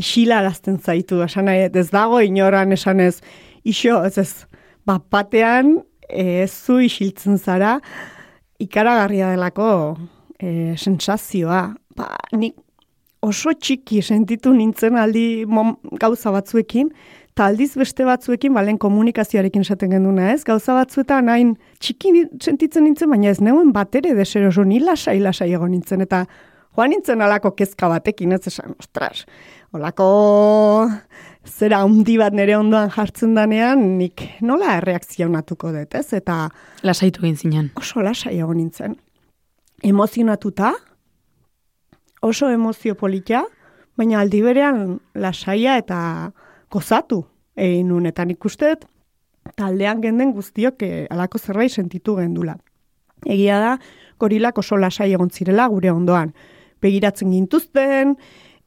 isilarazten zaitu, esan nahi, ez dago inoran esan ez, iso, ez ez, bat batean ez zu isiltzen zara ikaragarria delako e, sensazioa. Ba, nik oso txiki sentitu nintzen aldi mom, gauza batzuekin, Eta aldiz beste batzuekin, balen komunikazioarekin esaten genduna, ez? Gauza batzuetan hain txiki ni- sentitzen nintzen, baina ez neuen bat ere deseroso, ni lasai lasai egon nintzen, eta joan nintzen alako kezka batekin, ez esan, ostras, olako zera handi bat nire ondoan jartzen danean, nik nola erreakzionatuko dut, ez? Eta Lasaitu egin zinen. oso lasai egon nintzen. Emozionatuta, oso emozio polita, baina aldi berean lasaia eta gozatu egin nun. Eta nik uste dut, taldean genden guztiok eh, alako zerbait sentitu gendula. Egia da, gorilak oso lasai egon zirela gure ondoan. Begiratzen gintuzten,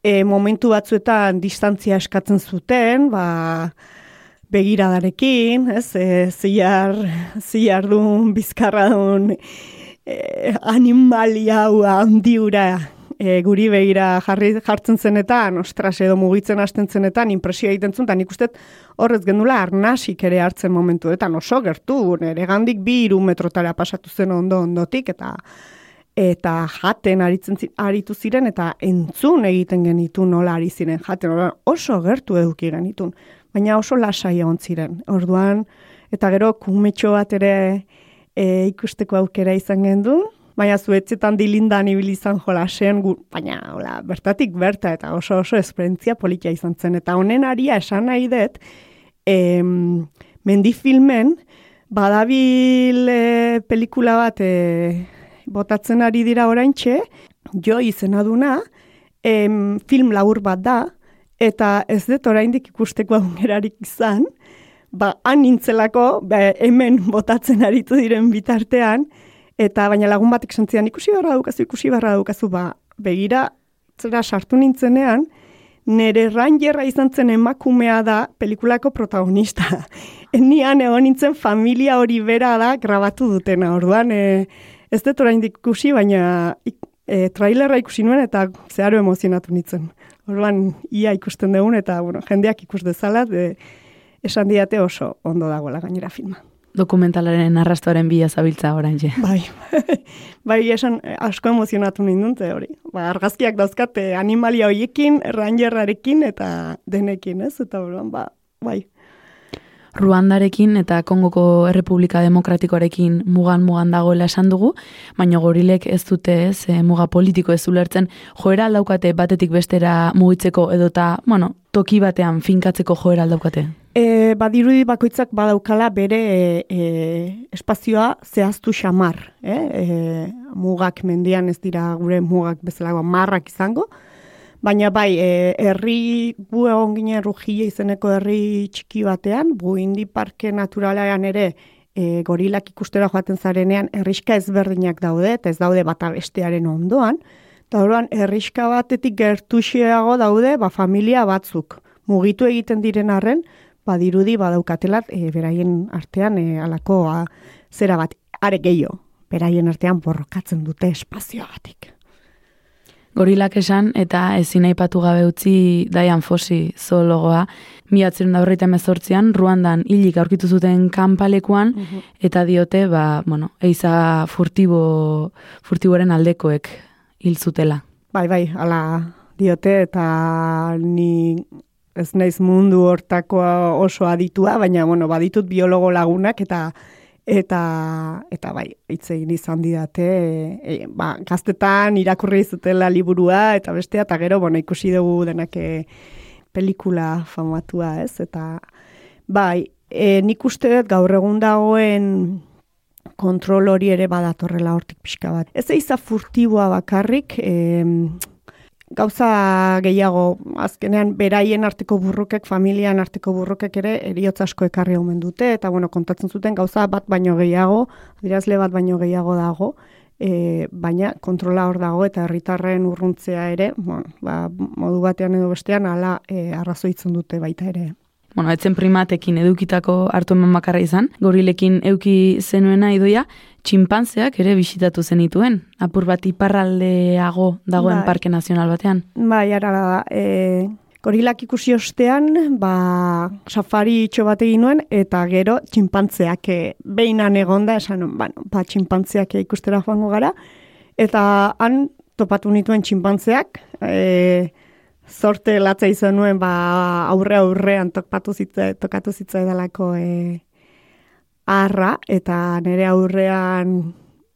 e, momentu batzuetan distantzia eskatzen zuten, ba, begiradarekin, ez, e, ziar, ziardun, bizkarradun, e, animalia hau handiura e, guri begira jarri, jartzen zenetan, ostras edo mugitzen hasten zenetan, impresio egiten zuen, eta nik uste horrez gendula arnasik ere hartzen momentuetan. Oso gertu, nire gandik bi iru metrotara pasatu zen ondo ondotik, eta eta jaten aritzen aritu ziren eta entzun egiten genitu nola ari ziren jaten. Orduan oso gertu eduki genitun baina oso lasai egon ziren. Orduan eta gero kumetxo bat ere e, ikusteko aukera izan gendu baina zuetzetan dilindan ibili izan jolasen gu, baina hola, bertatik berta eta oso oso esperientzia politia izan zen. Eta honen aria esan nahi dut em, mendifilmen badabil e, pelikula bat e, botatzen ari dira oraintxe, jo izena duna, em, film labur bat da, eta ez dut oraindik ikusteko aukerarik izan, ba, han nintzelako, ba, hemen botatzen aritu diren bitartean, eta baina lagun batek sentzian ikusi barra daukazu, ikusi barra daukazu, ba, begira, zera sartu nintzenean, nere rangerra izan zen emakumea da pelikulako protagonista. Nian egon nintzen familia hori bera da grabatu dutena, orduan, e, ez dut oraindik ikusi, baina e, trailerra ikusi nuen eta zeharo emozionatu nintzen. Orduan, ia ikusten dugun eta bueno, jendeak ikus dezala, de, esan diate oso ondo dagoela gainera filma. Dokumentalaren arrastoaren bila zabiltza oraintxe. Bai, bai esan eh, asko emozionatu nindun ze hori. Ba, argazkiak dauzkate animalia hoiekin, rangerrarekin eta denekin, ez? Eta orduan, ba, bai. Ruandarekin eta Kongoko Errepublika Demokratikoarekin mugan-mugan dagoela esan dugu, baina gorilek ez dute ez, e, muga politiko ez ulertzen, joera aldaukate batetik bestera mugitzeko edota, bueno, toki batean finkatzeko joera aldaukate. E, badirudi bakoitzak badaukala bere e, e, espazioa zehaztu xamar. Eh? E, mugak mendian ez dira gure mugak bezalago marrak izango, baina bai, e, herri gu egon ginen rujile izeneko herri txiki batean, bu indi parke naturalean ere e, gorilak ikustera joaten zarenean herriska ezberdinak daude, eta ez daude bata bestearen ondoan, eta orduan herriska batetik gertuxeago daude ba, familia batzuk. Mugitu egiten diren arren, badirudi badaukatelat e, beraien artean e, alako a, zera bat are gehiago. Beraien artean borrokatzen dute espazioagatik. Gorilak esan eta ezin aipatu gabe utzi Dian Fosi zoologoa, miatzen da horreita mezortzian, Ruandan hilik aurkitu zuten kanpalekuan, eta diote, ba, bueno, eiza furtibo, furtiboren aldekoek hil zutela. Bai, bai, ala diote eta ni ez naiz mundu hortakoa oso aditua, baina bueno, baditut biologo lagunak eta eta eta bai, hitz egin izan didate, e, ba, gaztetan irakurri zutela liburua eta bestea eta gero bueno, ikusi dugu denak e, pelikula famatua, ez? Eta bai, e, nik uste dut gaur egun dagoen kontrol hori ere badatorrela hortik pixka bat. Ez eiza furtiboa bakarrik, em, gauza gehiago, azkenean beraien arteko burrukek, familian arteko burrukek ere eriotz asko ekarri omen dute, eta bueno, kontatzen zuten gauza bat baino gehiago, adirazle bat baino gehiago dago, e, baina kontrola hor dago eta herritarren urruntzea ere, bueno, ba, modu batean edo bestean ala e, arrazoitzen dute baita ere. Bueno, etzen primatekin edukitako hartu eman bakarra izan, gorilekin euki zenuena idoia, txinpantzeak ere bisitatu zenituen, apur bat iparraldeago dagoen Bai. parke nazional batean. Bai, ara da, e, gorilak ikusi ostean, ba, safari itxo bat egin nuen, eta gero txinpantzeak e, behinan egonda, esan, bueno, ba, txinpantzeak ikustera joango gara, eta han topatu nituen txinpantzeak, e, zorte latza izan nuen, ba, aurre aurrean tokatu zitza, tokatu zitza edalako e, arra, eta nire aurrean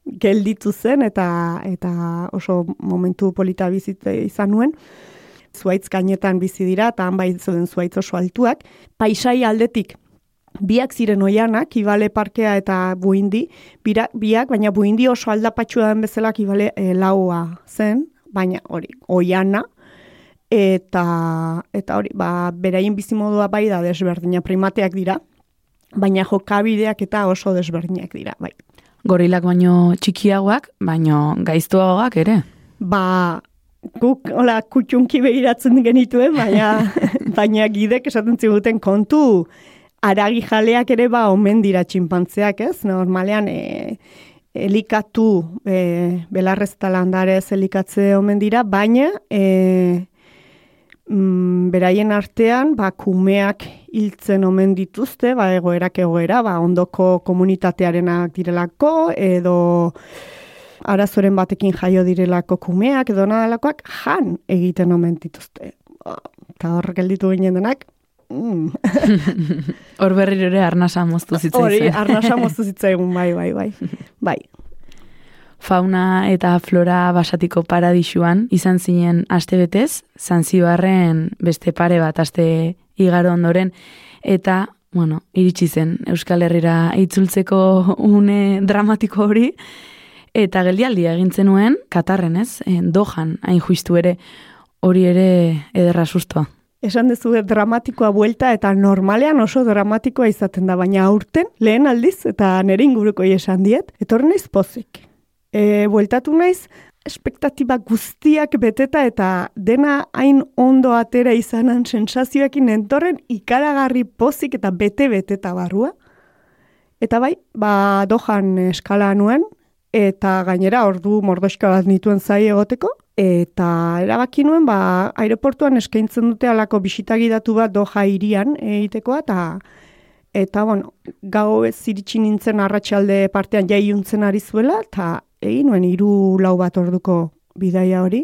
gelditu zen, eta eta oso momentu polita bizitza izan nuen. Zuaitz gainetan bizi dira, eta han bai zuen zuaitz oso altuak. Paisai aldetik, biak ziren oianak, Ibale parkea eta buindi, bira, biak, baina buindi oso aldapatxua den bezala Ibale e, laua zen, baina hori, oiana, eta eta hori, ba, beraien bizimodua bai da desberdina primateak dira, baina jokabideak eta oso desberdinak dira, bai. Gorilak baino txikiagoak, baino gaiztuagoak ere. Ba, guk hola kutxunki behiratzen genituen, baina baina gidek esaten ziguten kontu aragi jaleak ere ba omen dira txinpantzeak, ez? Normalean e, elikatu e, belarrezta landarez elikatze omen dira, baina e, mm, beraien artean ba kumeak hiltzen omen dituzte, ba egoerak egoera, ba ondoko komunitatearenak direlako edo arazoren batekin jaio direlako kumeak edo nadalakoak jan egiten omen dituzte. Eta hor gelditu ginen denak, mm. Hor berriro ere arnasa moztu zitzaizen. hori arnasa moztu zitzaigun, bai, bai, bai. Bai, Fauna eta flora basatiko paradisuan izan zinen astebetez, Zanzibarren beste pare bat aste igaro ondoren eta bueno, iritsi zen Euskal Herrira itzultzeko une dramatiko hori eta geldialdia egin zenuen Katarren, ez? Eh, Dohan hain juistu ere hori ere ederra sustoa. Esan dezu dramatikoa buelta eta normalean oso dramatikoa izaten da, baina aurten lehen aldiz eta nire inguruko esan diet, etorri naiz pozik. E, bueltatu naiz, espektatiba guztiak beteta eta dena hain ondo atera izanan sensazioekin entorren ikaragarri pozik eta bete beteta barrua. Eta bai, ba dojan eskala nuen, eta gainera ordu mordoska bat nituen zai egoteko, eta erabaki nuen, ba, aeroportuan eskaintzen dute alako bisitagidatu bat doja irian egitekoa, eta eta bueno, gau ez iritsi nintzen arratsalde partean jaiuntzen ari zuela, eta egin nuen hiru lau bat orduko bidaia hori,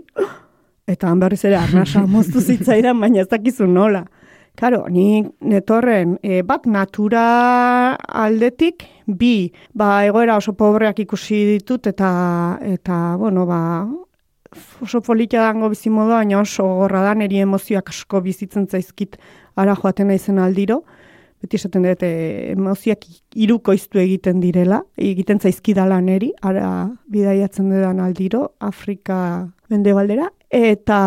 eta han berriz ere arnasa moztu zitzaidan, baina ez dakizu nola. Karo, ni netorren e, bat natura aldetik, bi, ba, egoera oso pobreak ikusi ditut, eta, eta bueno, ba, oso politia dango bizimodoa, baina oso gorra da, niri emozioak asko bizitzen zaizkit ara joaten naizen aldiro. Beti esaten dut, e, emozioak irukoiztu egiten direla, egiten zaizkidala neri, ara bidaiatzen dudan aldiro, Afrika mendebaldera, eta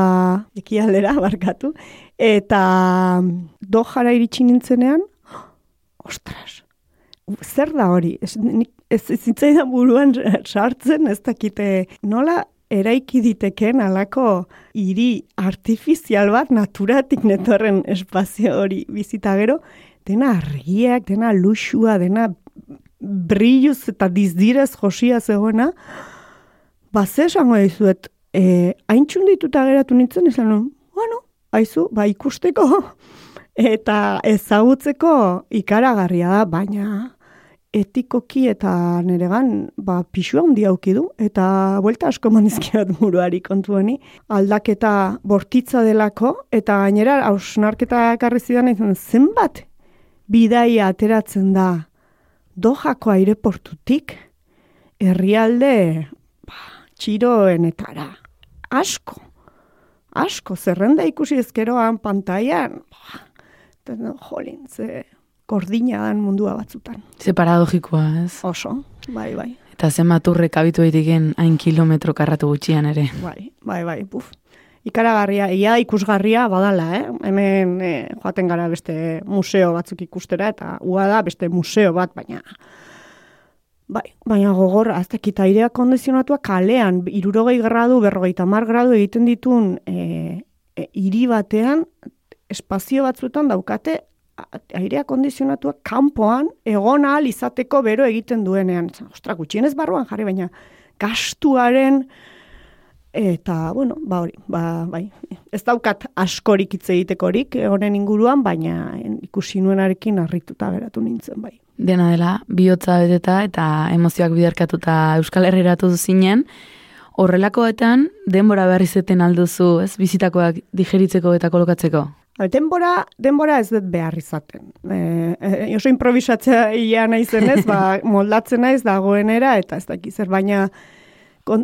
ekialdera, barkatu, eta dojara iritsi nintzenean, ostras, zer da hori? Ez, ez, ez zitzaidan buruan sartzen, ez dakite nola eraiki diteken alako hiri artifizial bat naturatik netorren espazio hori bizita gero, dena argiak, dena luxua, dena brilluz eta dizdirez josia zegoena, ba, ze esango dizuet, e, haintxun dituta geratu nintzen, esan bueno, haizu, ba, ikusteko, eta ezagutzeko ikaragarria da, baina etikoki eta neregan ba, pixua handi auki du, eta buelta asko manizkiat buruari kontueni, aldaketa bortitza delako, eta gainera hausnarketa ekarri zidan zenbat bidaia ateratzen da dojako aireportutik, herrialde ba, txiroenetara. Asko, asko, zerrenda ikusi ezkeroan pantailan, ba, jolin, ze gordina dan mundua batzutan. Ze paradogikoa, ez? Oso, bai, bai, Eta zen maturrek abitu daiteken hain kilometro karratu gutxian ere. bai, bai, bai, buf. Ikaragarria, ia ikusgarria badala, eh? Hemen eh, joaten gara beste museo batzuk ikustera, eta ua da beste museo bat, baina Bai, baina gogorra, ez dakit airea kondizionatua kalean, irurogei gradu, berrogeita mar gradu egiten ditun e, e, hiri batean, espazio batzuetan daukate airea kondizionatua kanpoan egon ahal izateko bero egiten duenean. Ostra, gutxienez barruan jarri, baina gastuaren eta, bueno, ba hori, ba, bai, ez daukat askorik hitz egitekorik honen inguruan, baina ikusi nuenarekin harrituta geratu nintzen, bai. Dena dela, bihotza beteta eta emozioak biderkatuta Euskal Herriratu zinen, Horrelakoetan, denbora behar izeten alduzu, ez, bizitakoak digeritzeko eta kolokatzeko? Denbora, denbora ez dut behar izaten. E, e, oso improvisatzea ia naizen ez, ba, moldatzen naiz dagoenera, eta ez dakiz baina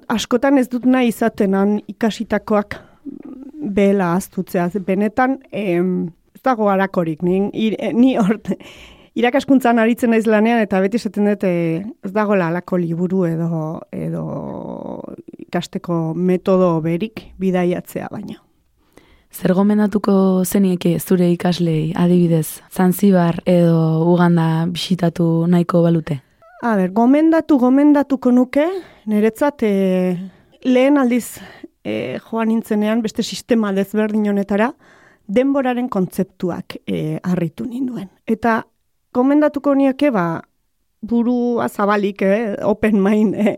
askotan ez dut nahi izaten han ikasitakoak bela aztutzea. Ze Benetan, em, ez dago harakorik, ni, ni hor, irakaskuntzan aritzen naiz lanean, eta beti esaten dut, eh, ez dago halako liburu edo, edo ikasteko metodo berik bidaiatzea baina. Zer gomendatuko zenieke zure ikaslei, adibidez, Zanzibar edo Uganda bisitatu nahiko balute? A ber, gomendatu, gomendatuko nuke, niretzat e, lehen aldiz e, joan nintzenean beste sistema desberdin honetara, denboraren kontzeptuak e, harritu ninduen. Eta gomendatuko nieke, ba, burua zabalik, eh, open mind, eh,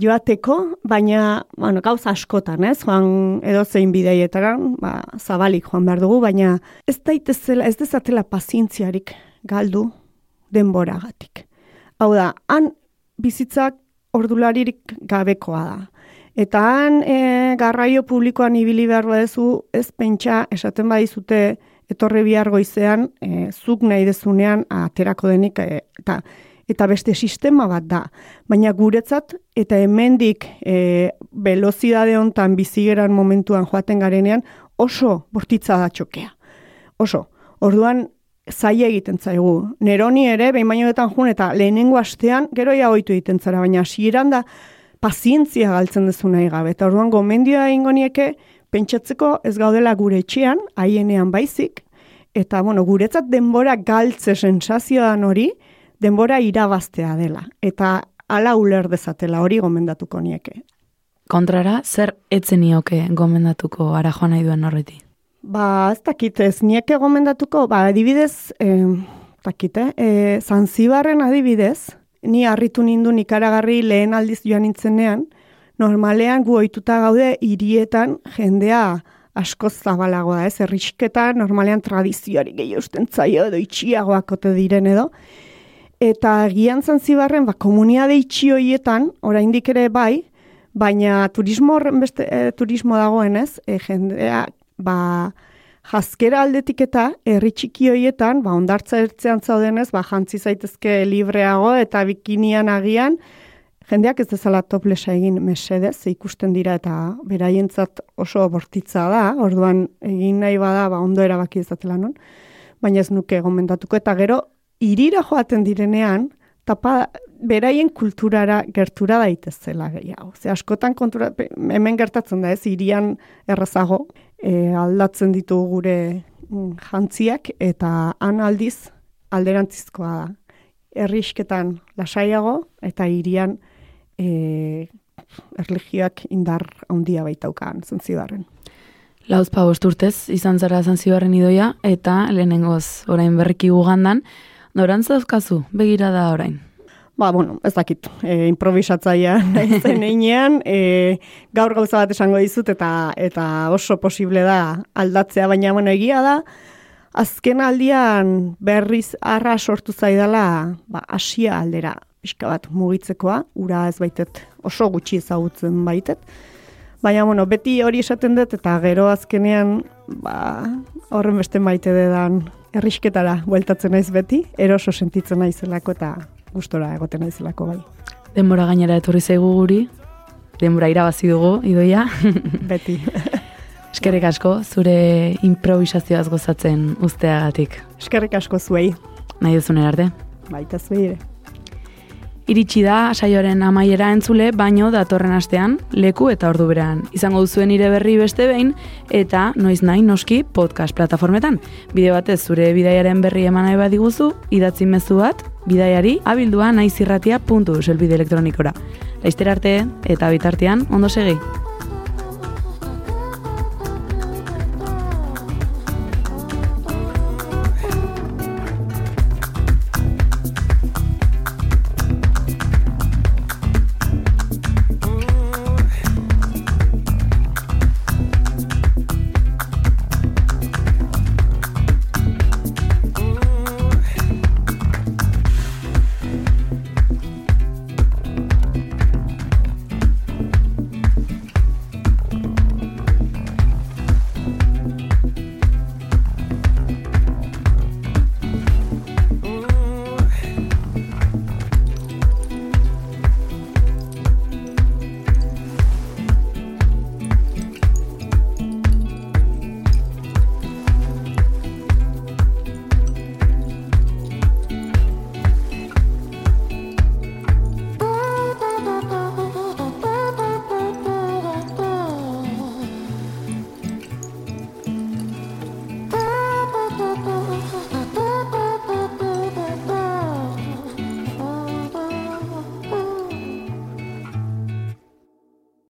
joateko, baina, bueno, gauza askotan, ez, joan edozein bideietaran, ba, zabalik joan behar dugu, baina ez daitezela, ez dezatela pazientziarik galdu denboragatik. Hau da, han bizitzak ordularirik gabekoa da. Eta han e, garraio publikoan ibili behar badezu, ez pentsa esaten badizute etorre bihar goizean, e, zuk nahi dezunean aterako denik, e, eta eta beste sistema bat da. Baina guretzat, eta hemendik e, velozidade hontan bizigeran momentuan joaten garenean, oso bortitza da txokea. Oso. Orduan, zaila egiten zaigu. Neroni ere, behin bainoetan jun, eta lehenengo astean, gero ja ohitu egiten zara, baina hasieran da, pazientzia galtzen duzu nahi gabe. Eta orduan, gomendioa egingo nieke, pentsatzeko ez gaudela gure etxean, haienean baizik, eta bueno, guretzat denbora galtze sensazioan hori, denbora irabaztea dela. Eta ala uler dezatela hori gomendatuko nieke. Kontrara, zer etzen nioke gomendatuko ara joan nahi duen horreti? Ba, ez dakit, ez nieke gomendatuko, ba, adibidez, eh, dakite, eh, Zanzibarren adibidez, ni harritu nindun ikaragarri lehen aldiz joan nintzenean, normalean gu ohituta gaude hirietan jendea asko zabalagoa, ez? Errisketa normalean tradizioari gehi usten zaio edo itxiagoak ote diren edo. Eta gian Zanzibarren, ba, komuniade itxi hoietan, oraindik ere bai, baina turismo beste e, turismo dagoenez, e, jendea ba jaskera aldetik eta herri txiki hoietan, ba ondartza ertzean zaudenez, ba jantzi zaitezke libreago eta bikinian agian. Jendeak ez dezala toplesa egin mesedez, ikusten dira eta beraientzat oso bortitza da, orduan egin nahi bada, ba ondo erabaki ezatela non. Baina ez nuke gomendatuko eta gero irira joaten direnean, tapa beraien kulturara gertura daitezela gehiago. Ze askotan kontura, hemen gertatzen da ez, irian errazago, e, aldatzen ditu gure mm, jantziak, eta han aldiz alderantzizkoa da. Errisketan lasaiago, eta irian e, erligioak indar handia baitaukan, zentzibarren. Lauzpa bost urtez, izan zara Zanzibarren idoia, eta lehenengoz orain berriki ugandan, norantz dauzkazu, begira da orain. Ba, bueno, ez dakit, e, improvisatzaia naizen einean, e, gaur gauza bat esango dizut eta eta oso posible da aldatzea, baina bueno, egia da, azken aldian berriz arra sortu zaidala, ba, asia aldera pixka bat mugitzekoa, ura ez baitet oso gutxi ezagutzen baitet, Baina, bueno, beti hori esaten dut, eta gero azkenean, ba, horren beste maite dedan errisketara bueltatzen naiz beti, eroso sentitzen naizelako eta gustora egoten naizelako bai. Denbora gainera etorri zaigu guri, denbora irabazi dugu, idoia. Beti. Eskerrik asko, zure improvisazioaz gozatzen usteagatik. Eskerrik asko zuei, Nahi duzun arte. baita zuei ere. Iritsi da saioaren amaiera entzule, baino datorren astean, leku eta ordu berean. Izango duzuen ire berri beste behin, eta noiz nahi noski podcast plataformetan. Bide batez zure bidaiaren berri eman nahi badiguzu, idatzi mezu bat, bidaiari abildua naizirratia.eu selbide elektronikora. Laizter arte eta bitartean ondo segi.